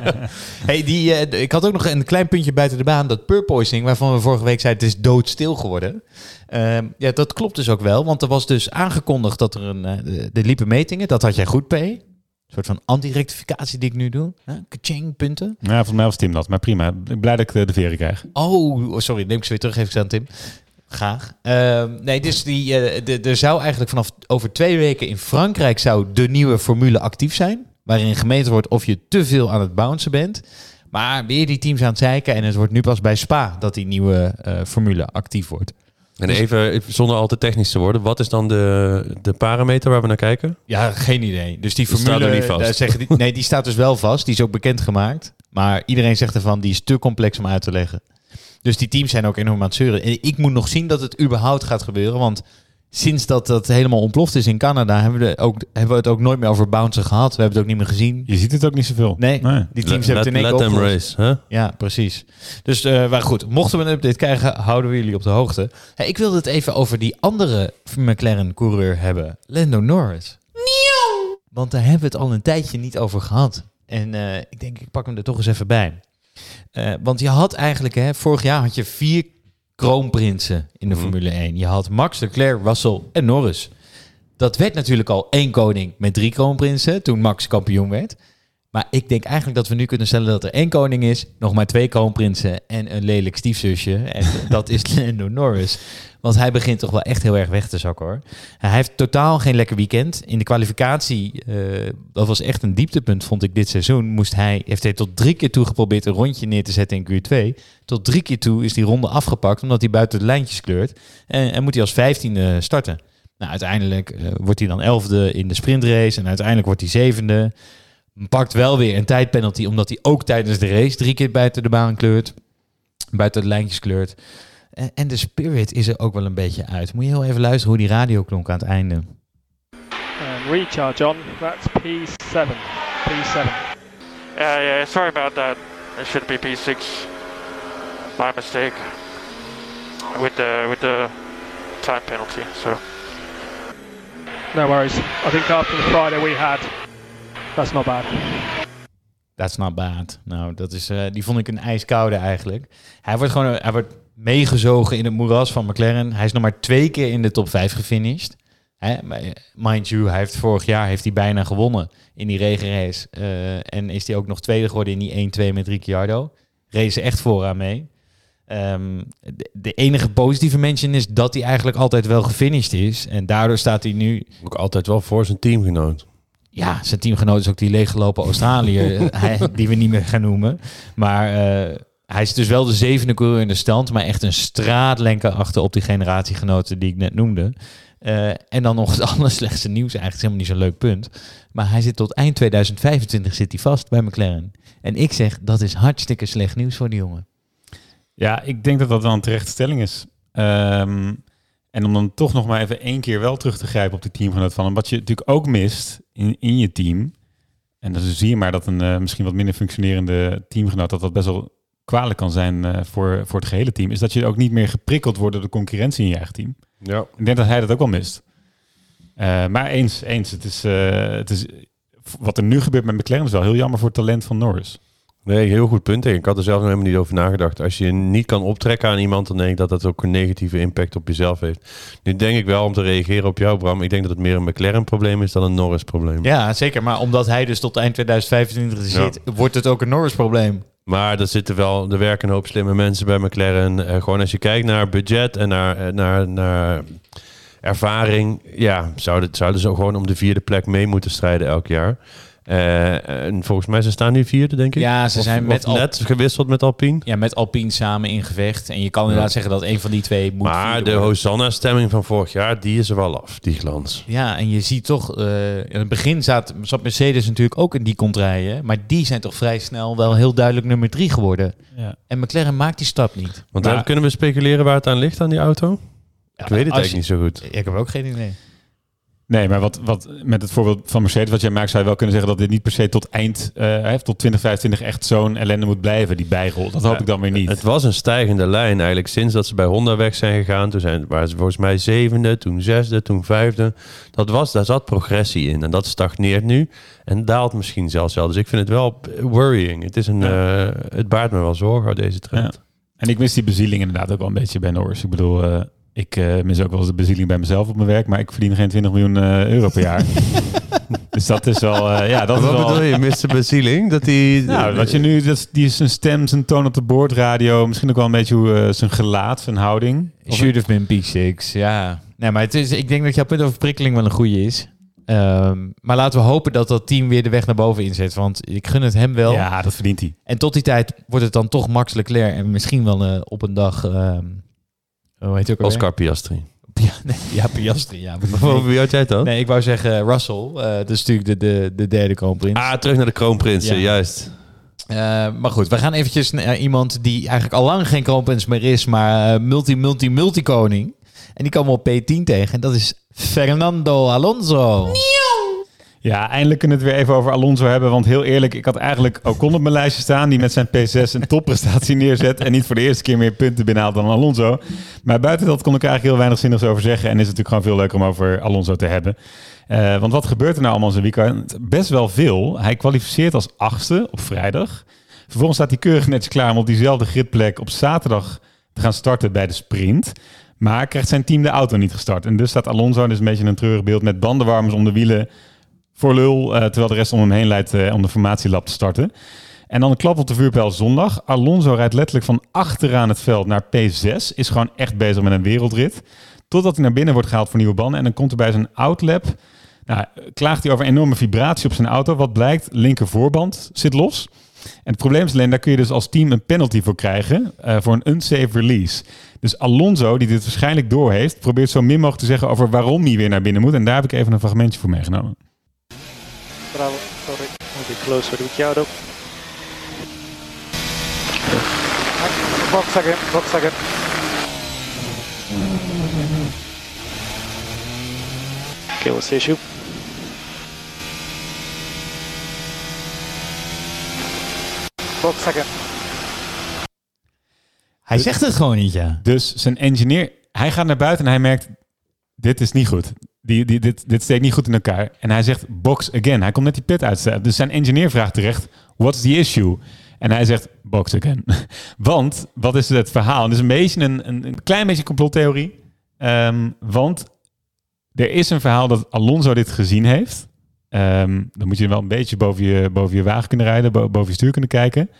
(laughs) hey, die, uh, ik had ook nog een klein puntje buiten de baan. Dat purpoising, waarvan we vorige week zeiden het is doodstil geworden. Uh, ja, dat klopt dus ook wel. Want er was dus aangekondigd dat er een... de, de liepen metingen, dat had jij goed, P. Een soort van anti-rectificatie die ik nu doe. Kaching, punten. Ja, volgens mij was Tim dat, maar prima. Ik ben blij dat ik de, de veren krijg. Oh, sorry, neem ik ze weer terug, even aan Tim. Graag. Uh, nee, dus die, uh, de, er zou eigenlijk vanaf over twee weken in Frankrijk zou de nieuwe formule actief zijn. Waarin gemeten wordt of je te veel aan het bouncen bent. Maar weer die teams aan het zeiken. En het wordt nu pas bij Spa dat die nieuwe uh, formule actief wordt. En dus- even, zonder al te technisch te worden, wat is dan de, de parameter waar we naar kijken? Ja, geen idee. Dus die formule, staat er niet vast. Zeggen die, nee, die staat dus wel vast. Die is ook bekendgemaakt. Maar iedereen zegt ervan, die is te complex om uit te leggen. Dus die teams zijn ook enorm aan het zeuren. En ik moet nog zien dat het überhaupt gaat gebeuren. Want sinds dat dat helemaal ontploft is in Canada, hebben we, ook, hebben we het ook nooit meer over bouncen gehad. We hebben het ook niet meer gezien. Je ziet het ook niet zoveel. Nee, die teams hebben het in één Let them race, huh? Ja, precies. Dus uh, maar goed, mochten we een update krijgen, houden we jullie op de hoogte. Hey, ik wilde het even over die andere McLaren-coureur hebben, Lando Norris. Nieuw! Want daar hebben we het al een tijdje niet over gehad. En uh, ik denk, ik pak hem er toch eens even bij. Uh, want je had eigenlijk, hè, vorig jaar had je vier kroonprinsen in de mm. Formule 1. Je had Max, Leclerc, Russell en Norris. Dat werd natuurlijk al één koning met drie kroonprinsen toen Max kampioen werd. Maar ik denk eigenlijk dat we nu kunnen stellen dat er één koning is, nog maar twee kroonprinsen en een lelijk stiefzusje. En (laughs) dat is Lando Norris. Want hij begint toch wel echt heel erg weg te zakken hoor. Hij heeft totaal geen lekker weekend. In de kwalificatie, uh, dat was echt een dieptepunt vond ik dit seizoen, moest hij, heeft hij tot drie keer toe geprobeerd een rondje neer te zetten in Q2. Tot drie keer toe is die ronde afgepakt omdat hij buiten de lijntjes kleurt. En, en moet hij als vijftiende starten. Nou, uiteindelijk uh, wordt hij dan elfde in de sprintrace en uiteindelijk wordt hij zevende. Pakt wel weer een tijdpenalty omdat hij ook tijdens de race drie keer buiten de baan kleurt. Buiten de lijntjes kleurt. En, en de spirit is er ook wel een beetje uit. Moet je heel even luisteren hoe die radio klonk aan het einde. And recharge on, that's P7. P7. Yeah, yeah, sorry about that. It should be P6. My mistake. With the, with the time penalty, so. No worries. I think after the Friday we had, that's not bad. That's not bad. Nou, dat is, uh, die vond ik een ijskoude eigenlijk. Hij wordt gewoon hij wordt meegezogen in het moeras van McLaren. Hij is nog maar twee keer in de top 5 gefinished. Hè? Mind you, hij heeft vorig jaar heeft hij bijna gewonnen in die regenrace. Uh, en is hij ook nog tweede geworden in die 1-2 met Ricciardo. Race echt vooraan mee. Um, de, de, enige positieve mention is dat hij eigenlijk altijd wel gefinished is. En daardoor staat hij nu... Ook altijd wel voor zijn teamgenoot. Ja, zijn teamgenoot is ook die leeggelopen Australiër, (laughs) die we niet meer gaan noemen. Maar uh, hij is dus wel de zevende coureur in de stand, maar echt een straatlengte achter op die generatiegenoten die ik net noemde. Uh, en dan nog het (laughs) allerslechtste nieuws, eigenlijk is helemaal niet zo'n leuk punt. Maar hij zit tot eind 2025 zit hij vast bij McLaren. En ik zeg, dat is hartstikke slecht nieuws voor die jongen. Ja, ik denk dat dat wel een terechte stelling is. Um, en om dan toch nog maar even één keer wel terug te grijpen op die teamgenoot van hem. Wat je natuurlijk ook mist in, in je team. En dan zie je maar dat een uh, misschien wat minder functionerende teamgenoot... dat dat best wel kwalijk kan zijn uh, voor, voor het gehele team... is dat je ook niet meer geprikkeld wordt door de concurrentie in je eigen team. Ja. Ik denk dat hij dat ook wel mist. Uh, maar eens, eens. Het is, het is, wat er nu gebeurt met McLaren is wel heel jammer voor het talent van Norris. Nee, heel goed punt. Ik had er zelf nog helemaal niet over nagedacht. Als je niet kan optrekken aan iemand, dan denk ik dat dat ook een negatieve impact op jezelf heeft. Nu denk ik wel om te reageren op jou, Bram. Ik denk dat het meer een McLaren-probleem is dan een Norris-probleem. Ja, zeker. Maar omdat hij dus tot eind 2025 zit, wordt het ook een Norris-probleem. Maar er zitten wel, er werken een hoop slimme mensen bij McLaren. Eh, gewoon als je kijkt naar budget en naar, eh, naar, naar ervaring, ja, zouden, zouden ze gewoon om de vierde plek mee moeten strijden elk jaar. Eh, en volgens mij ze staan nu vierde, denk ik. Ja, ze Of- zijn met Al- net gewisseld met Alpine. Ja, met Alpine samen in gevecht. En je kan inderdaad zeggen dat een van die twee moet Maar de. Hosanna-stemming van vorig jaar, die is er wel af, die glans. Ja, en je ziet toch, eh, in het begin zat, zat Mercedes natuurlijk ook in die contraien. Maar die zijn toch vrij snel wel heel duidelijk nummer drie geworden. Ja. En McLaren maakt die stap niet. Want Maar- dan kunnen we speculeren waar het aan ligt aan die auto? ik weet het eigenlijk niet zo goed. Ik heb ook geen idee. Nee, maar wat, wat met het voorbeeld van Mercedes wat jij maakt, zou je wel kunnen zeggen dat dit niet per se tot eind, eh, tot 2025 echt zo'n ellende moet blijven, die bijrol. Dat hoop Ja, ik dan weer niet. Het was een stijgende lijn eigenlijk sinds dat ze bij Honda weg zijn gegaan. Toen zijn, waren ze volgens mij zevende, toen zesde, toen vijfde. Dat was, daar zat progressie in en dat stagneert nu en daalt misschien zelfs wel. Dus ik vind het wel worrying. Het, is een, eh, het baart me wel zorgen, deze trend. Ja. En ik mis die bezieling inderdaad ook wel een beetje bij Norris. Ik bedoel, eh, ik eh, mis ook wel eens de bezieling bij mezelf op mijn werk, maar ik verdien geen 20 miljoen eh, euro per jaar. (laughs) dus dat is wel, eh, ja, dat is Wat wel... bedoel je, Mr. Bezieling? Dat die... Nou, wat je nu, dat, is- die is zijn stem, zijn toon op de boordradio, misschien ook wel een beetje hoe, eh, zijn gelaat, zijn houding. Should have been P6, ja. Nee, maar het is, ik denk dat jouw punt over prikkeling wel een goede is. Ehm, maar laten we hopen dat dat team weer de weg naar boven inzet. Want ik gun het hem wel. Ja, dat verdient hij. En tot die tijd wordt het dan toch Max Leclerc. En misschien wel eh, op een dag... ehm hoe heet het ook alweer? Oscar Piastri. (laughs) Ja, nee, ja Piastri. Ja. (laughs) Over wie had jij het dan? Nee, ik wou zeggen Russell. eh dat is natuurlijk de, de, de derde kroonprins. Ah, terug naar de kroonprinsen, Ja. juist. Eh, maar goed, we gaan eventjes naar iemand die eigenlijk al lang geen kroonprins meer is, maar eh, multi, multi, multi-koning. En die komen we op P10 tegen. En dat is Fernando Alonso. Ja, eindelijk kunnen we het weer even over Alonso hebben. Want heel eerlijk, ik had eigenlijk Ocon op mijn lijstje staan... die met zijn P6 een topprestatie (laughs) neerzet... en niet voor de eerste keer meer punten binnenhaalt dan Alonso. Maar buiten dat kon ik eigenlijk heel weinig zinnigs over zeggen... en is het natuurlijk gewoon veel leuker om over Alonso te hebben. Eh, want wat gebeurt er nou allemaal zijn weekend? Best wel veel. Hij kwalificeert als achtste op vrijdag. Vervolgens staat hij keurig netjes klaar om op diezelfde gridplek... op zaterdag te gaan starten bij de sprint... Maar krijgt zijn team de auto niet gestart. En dus staat Alonso, dus een beetje een treurig beeld... met bandenwarmers om de wielen voor lul, eh, terwijl de rest om hem heen leidt eh, om de formatielab te starten. En dan een klap op de vuurpijl zondag. Alonso rijdt letterlijk van achteraan het veld naar P6. Is gewoon echt bezig met een wereldrit. Totdat hij naar binnen wordt gehaald voor nieuwe banden. En dan komt er bij zijn outlap... Nou, klaagt hij over enorme vibratie op zijn auto. Wat blijkt, linker voorband zit los. En het probleem is alleen, daar kun je dus als team een penalty voor krijgen. eh, voor een unsafe release. Dus Alonso, die dit waarschijnlijk door heeft... probeert zo min mogelijk te zeggen over waarom hij weer naar binnen moet. En daar heb ik even een fragmentje voor meegenomen. Be closer to Ricciardo. Box again, box again. Okay, what's the issue? Box again. Hij zegt het gewoon niet, ja. Dus zijn engineer, hij gaat naar buiten en hij merkt, dit is niet goed. Die, die, dit, dit steekt niet goed in elkaar. En hij zegt, box again. Hij komt net die pit uit. Dus zijn engineer vraagt terecht, what's the issue? En hij zegt, box again. (laughs) want, wat is het verhaal? Het is een beetje een, een, klein beetje complottheorie. Ehm, want er is een verhaal dat Alonso dit gezien heeft. Ehm, dan moet je wel een beetje boven je, boven je wagen kunnen rijden, bo- boven je stuur kunnen kijken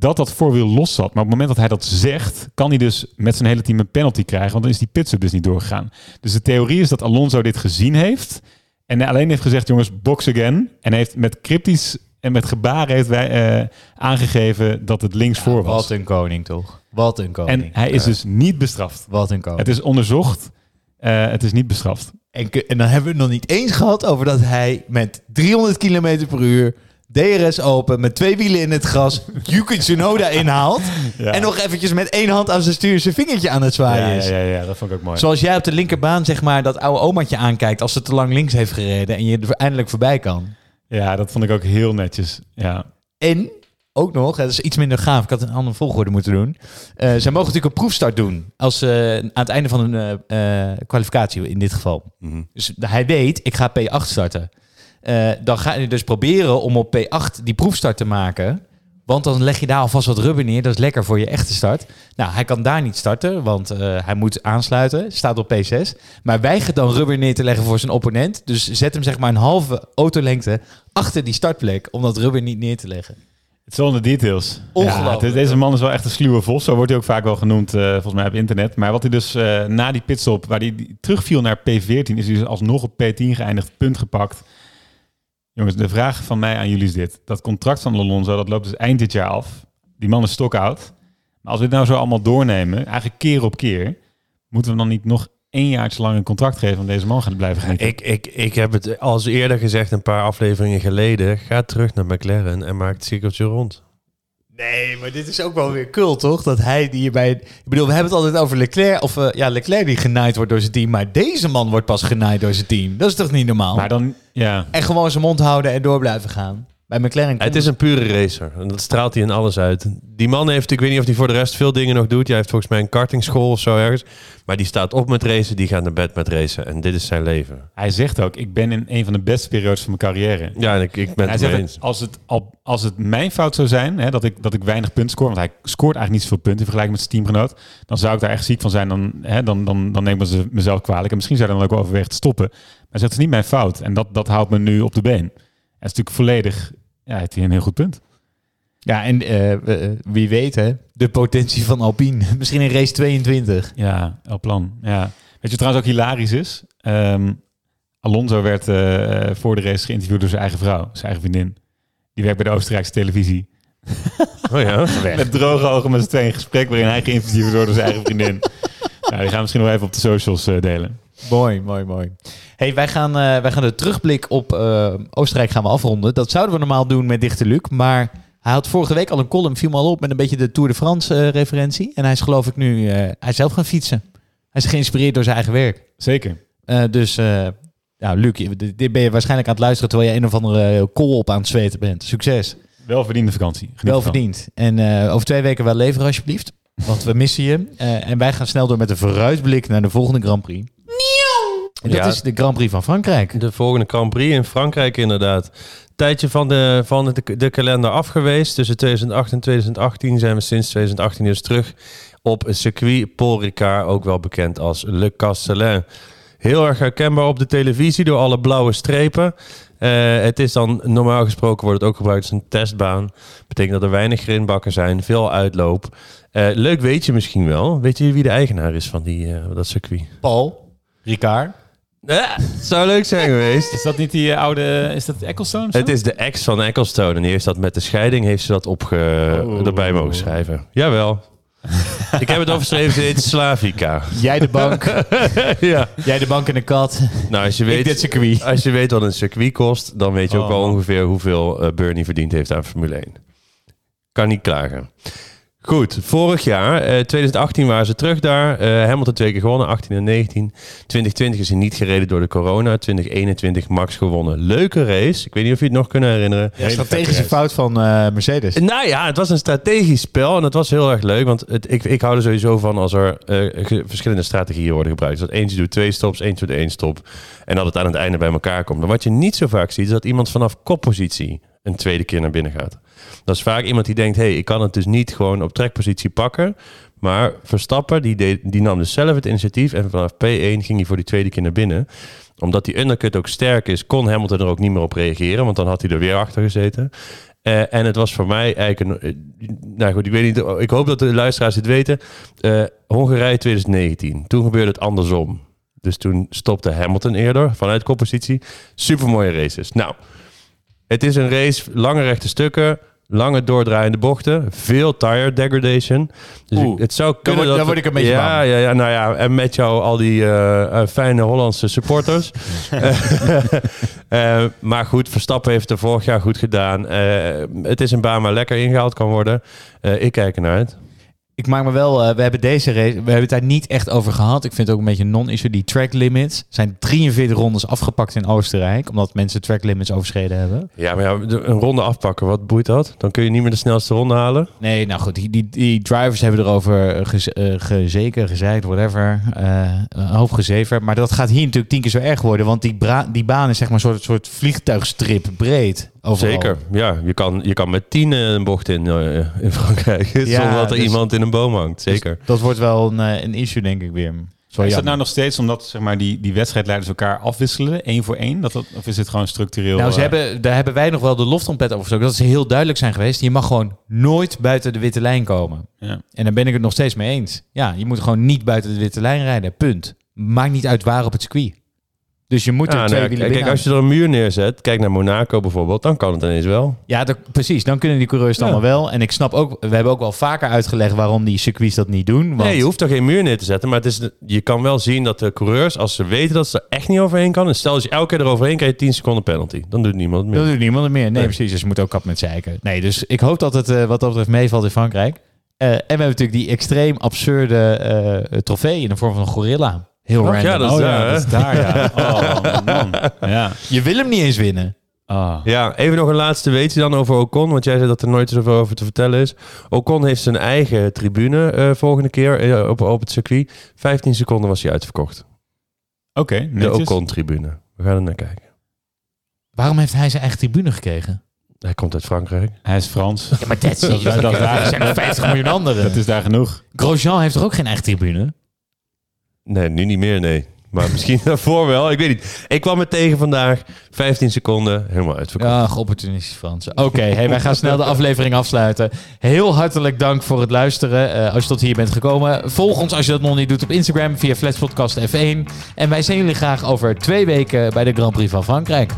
dat dat voorwiel los zat. Maar op het moment dat hij dat zegt, kan hij dus met zijn hele team een penalty krijgen. Want dan is die pitstop dus niet doorgegaan. Dus de theorie is dat Alonso dit gezien heeft. En alleen heeft gezegd, jongens, box again. En heeft met cryptisch en met gebaren heeft wij, eh, aangegeven dat het links voor was. Wat een koning, toch? Wat een koning. En hij is dus niet bestraft. Wat een koning. Het is onderzocht. eh, het is niet bestraft. En, en dan hebben we het nog niet eens gehad over dat hij met 300 km per uur... DRS open, met twee wielen in het gras, (laughs) Yuki Tsunoda inhaalt... Ja. en nog eventjes met één hand aan zijn stuur zijn vingertje aan het zwaaien Ja, is. ja, ja, dat vond ik ook mooi. Zoals jij op de linkerbaan zeg maar dat oude omaatje aankijkt... als ze te lang links heeft gereden en je er eindelijk voorbij kan. Ja, dat vond ik ook heel netjes. Ja. En ook nog, dat is iets minder gaaf. Ik had een andere volgorde moeten doen. Eh zij mogen natuurlijk een proefstart doen. Als eh, aan het einde van een eh, kwalificatie in dit geval. Mhm. Dus hij weet, ik ga P8 starten. Eh, dan ga je dus proberen om op P8 die proefstart te maken. Want dan leg je daar alvast wat rubber neer. Dat is lekker voor je echte start. Nou, hij kan daar niet starten, want eh, hij moet aansluiten. Staat op P6. Maar weigert dan rubber neer te leggen voor zijn opponent. Dus zet hem zeg maar een halve autolengte achter die startplek om dat rubber niet neer te leggen. Het is de details. Ongelooflijk. Ja, het- deze man is wel echt een sluwe vos. Zo wordt hij ook vaak wel genoemd, eh, volgens mij op internet. Maar wat hij dus eh, na die pitstop, waar hij die terugviel naar P14, is hij dus alsnog op P10 geëindigd, punt gepakt. Jongens, de vraag van mij aan jullie is dit. Dat contract van Alonso, dat loopt dus eind dit jaar af. Die man is stock-out. Maar als we dit nou zo allemaal doornemen, eigenlijk keer op keer, moeten we dan niet nog één jaartje lang een contract geven om deze man gaan blijven genieten? Ik, ik, ik heb het als eerder gezegd, een paar afleveringen geleden. Ga terug naar McLaren en maak het cirkeltje rond. Nee, maar dit is ook wel weer cool, toch? Dat hij die hierbij... Ik bedoel, we hebben het altijd over Leclerc... Of eh, ja, Leclerc die genaaid wordt door zijn team. Maar deze man wordt pas genaaid door zijn team. Dat is toch niet normaal? Maar dan, ja. En gewoon zijn mond houden en door blijven gaan. Bij McLaren komt Het is een pure racer. En dat straalt hij in alles uit. Die man heeft, ik weet niet of hij voor de rest veel dingen nog doet. Hij heeft volgens mij een kartingschool of zo ergens. Maar die staat op met racen, die gaat naar bed met racen. En dit is zijn leven. Hij zegt ook, ik ben in een van de beste periodes van mijn carrière. Ja, en ik, ik ben hij het zegt, mee ook, eens. als het, al, als het mijn fout zou zijn, hè, dat, ik, dat ik weinig punten scoor, want hij scoort eigenlijk niet zoveel punten in vergelijking met zijn teamgenoot, dan zou ik daar echt ziek van zijn. Dan, hè, dan, dan, dan neem ik mezelf kwalijk. En misschien zou hij dan ook wel overwegen te stoppen. Maar hij zegt, het is niet mijn fout. En dat, dat houdt me nu op de been. Het is natuurlijk volledig, ja, heeft hij een heel goed punt. Ja, en eh, we- wie weet hè, de potentie van Alpine. (laughs) Misschien in race 22. Ja, El Plan. Ja. Weet je trouwens ook hilarisch is? Ehm, Alonso werd eh, voor de race geïnterviewd door zijn eigen vrouw, zijn eigen vriendin. Die werkt bij de Oostenrijkse televisie. Oh ja? Met droge ogen met z'n tweeën in gesprek waarin hij geïnterviewd wordt door zijn eigen vriendin. Nou, die gaan we misschien nog even op de socials eh, delen. Mooi, mooi, mooi. Hey, wij gaan, eh, wij gaan de terugblik op eh, Oostenrijk gaan we afronden. Dat zouden we normaal doen met Dichte Luc. Maar hij had vorige week al een column, viel me al op, met een beetje de Tour de France referentie. En hij is geloof ik nu, hij is zelf gaan fietsen. Hij is geïnspireerd door zijn eigen werk. Zeker. Dus, ja, Luc, dit ben je waarschijnlijk aan het luisteren terwijl je een of andere kool op aan het zweten bent. Succes. Welverdiende vakantie. Geniet Wel ervan. verdiend. En over twee weken wel leveren alsjeblieft. Want we missen je. Eh, en wij gaan snel door met een vooruitblik naar de volgende Grand Prix. En dat Ja. is de Grand Prix van Frankrijk. De volgende Grand Prix in Frankrijk inderdaad. Tijdje van de, van de, de kalender af geweest. Tussen 2008 en 2018 zijn we sinds 2018 dus terug op het circuit Paul Ricard, ook wel bekend als Le Castellin. Heel erg herkenbaar op de televisie door alle blauwe strepen. Eh, het is dan normaal gesproken wordt het ook gebruikt als een testbaan. Betekent dat er weinig grindbakken zijn, veel uitloop. Eh, leuk weet je misschien wel. Weet je wie de eigenaar is van die, eh, dat circuit? Paul, Ricard. Ja, het zou leuk zijn geweest. Is dat niet die eh, oude, is dat Ecclestone? Het is de ex van Ecclestone. En die heeft dat met de scheiding heeft ze dat opge Oh. erbij mogen schrijven. Jawel. Ik heb het overschreven, ze heet Slavica. Jij de bank. (laughs) ja. Jij de bank en de kat. Nou, als je, Ik weet, dit circuit. als je weet wat een circuit kost, dan weet je ook Oh, wel ongeveer hoeveel eh, Bernie verdiend heeft aan Formule 1. Kan niet klagen. Goed, vorig jaar, eh, 2018 waren ze terug daar. Eh Hamilton twee keer gewonnen, 18 en 19. 2020 is hij niet gereden door de corona. 2021 Max gewonnen. Leuke race. Ik weet niet of je het nog kunnen herinneren. Ja, strategische fout van eh, Mercedes. Nou ja, het was een strategisch spel en het was heel erg leuk. Want het, ik, ik hou er sowieso van als er eh, verschillende strategieën worden gebruikt. Dus dat eentje doet twee stops, eentje doet één stop. En dat het aan het einde bij elkaar komt. Maar wat je niet zo vaak ziet, is dat iemand vanaf koppositie een tweede keer naar binnen gaat. Dat is vaak iemand die denkt, hé, hey, ik kan het dus niet gewoon op trekpositie pakken. Maar Verstappen, die, die nam dus zelf het initiatief. En vanaf P1 ging hij voor die tweede keer naar binnen omdat die undercut ook sterk is, kon Hamilton er ook niet meer op reageren. Want dan had hij er weer achter gezeten. Eh, en het was voor mij eigenlijk een... eh, nou goed, ik weet niet... Ik hoop dat de luisteraars het weten. Eh, Hongarije 2019. Toen gebeurde het andersom. Dus toen stopte Hamilton eerder vanuit koppositie. Supermooie races. Nou, het is een race, lange rechte stukken, lange doordraaiende bochten, veel tire degradation. Dus Oeh, ik- het zou kunnen word- dat daar word ik een beetje ja, bang. Ja, ja, nou ja, en met jou al die eh, eh, fijne Hollandse supporters. (laughs) (laughs) Eh, maar goed, Verstappen heeft het vorig jaar goed gedaan. Het is een baan waar lekker ingehaald kan worden. Ik kijk ernaar uit. Ik maak me wel, eh, we hebben deze race, we hebben het daar niet echt over gehad. Ik vind het ook een beetje non-issue. Die track limits zijn 43 rondes afgepakt in Oostenrijk, omdat mensen track limits overschreden hebben. Ja, maar ja, een ronde afpakken, wat boeit dat? Dan kun je niet meer de snelste ronde halen. Nee, nou goed, die, die, die drivers hebben erover gez, eh, gezeken, gezeikt, whatever. eh, een hoop gezever. Maar dat gaat hier natuurlijk tien keer zo erg worden, want die, bra- die baan is zeg maar een soort, soort vliegtuigstrip breed. Overal. Zeker, ja. Je kan, je kan met tien eh, een bocht in, eh, in Frankrijk. (laughs) zonder dat er dus- iemand in een boom hangt. Zeker. Dus dat wordt wel een, eh, een issue, denk ik weer. Zo is dat nou nog steeds omdat zeg maar, die, die wedstrijdleiders elkaar afwisselen, één voor één? Dat, dat, of is het gewoon structureel? Nou, ze hebben, daar hebben wij nog wel de loftrompet over gestoken. Dat ze heel duidelijk zijn geweest. Je mag gewoon nooit buiten de witte lijn komen. Ja. En daar ben ik het nog steeds mee eens. Ja, je moet gewoon niet buiten de witte lijn rijden. Punt. Maakt niet uit waar op het circuit. Dus je moet er Ja, twee nou, wielen kijk, binnen. als je er een muur neerzet, kijk naar Monaco bijvoorbeeld, dan kan het ineens wel. Ja, dat- precies. Dan kunnen die coureurs het Ja. allemaal wel. En ik snap ook, we hebben ook wel vaker uitgelegd waarom die circuits dat niet doen. Want Nee, je hoeft er geen muur neer te zetten, maar het is, je kan wel zien dat de coureurs, als ze weten dat ze er echt niet overheen kan, en stel als je elke keer eroverheen krijg je 10 seconden penalty. Dan doet niemand meer. Dat doet niemand meer. Nee, Nee. precies. Dus je moet ook kap met zeiken. Nee, dus ik hoop dat het eh, wat dat betreft meevalt in Frankrijk. Eh, en we hebben natuurlijk die extreem absurde eh, trofee in de vorm van een gorilla. Heel Oh, random. ja, dat is Oh daar, ja, hè? dat is daar, ja. (laughs) Oh, man. Ja. Je wil hem niet eens winnen. Ah. Ja, even nog een laatste weetje dan over Ocon, want jij zei dat er nooit zoveel over te vertellen is. Ocon heeft zijn eigen tribune eh, volgende keer eh, op, op het circuit. 15 seconden was hij uitverkocht. Oké, De netjes. Ocon-tribune. We gaan er naar kijken. Waarom heeft hij zijn eigen tribune gekregen? Hij komt uit Frankrijk. Hij is Frans. Ja, maar dat, (laughs) dat- er zijn er 50 miljoen anderen. Dat is daar genoeg. Grosjean heeft er ook geen eigen tribune. Nee, nu niet meer, nee. Maar (laughs) misschien daarvoor wel. Ik weet niet. Ik kwam het tegen vandaag. 15 seconden, helemaal uitverkocht. Ja, opportunistisch Fransen. Oké, hey, wij gaan snel de aflevering afsluiten. Heel hartelijk dank voor het luisteren. Eh, als je tot hier bent gekomen, volg ons als je dat nog niet doet op Instagram via Fletspodcast F1. En wij zien jullie graag over twee weken bij de Grand Prix van Frankrijk.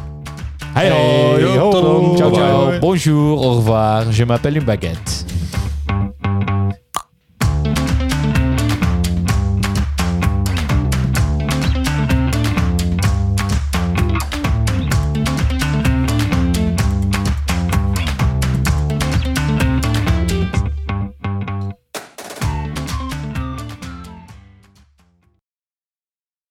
Hey, hoi, Hey, ho, tot dan. ciao, ciao, bonjour, au revoir, je m'appelle une baguette.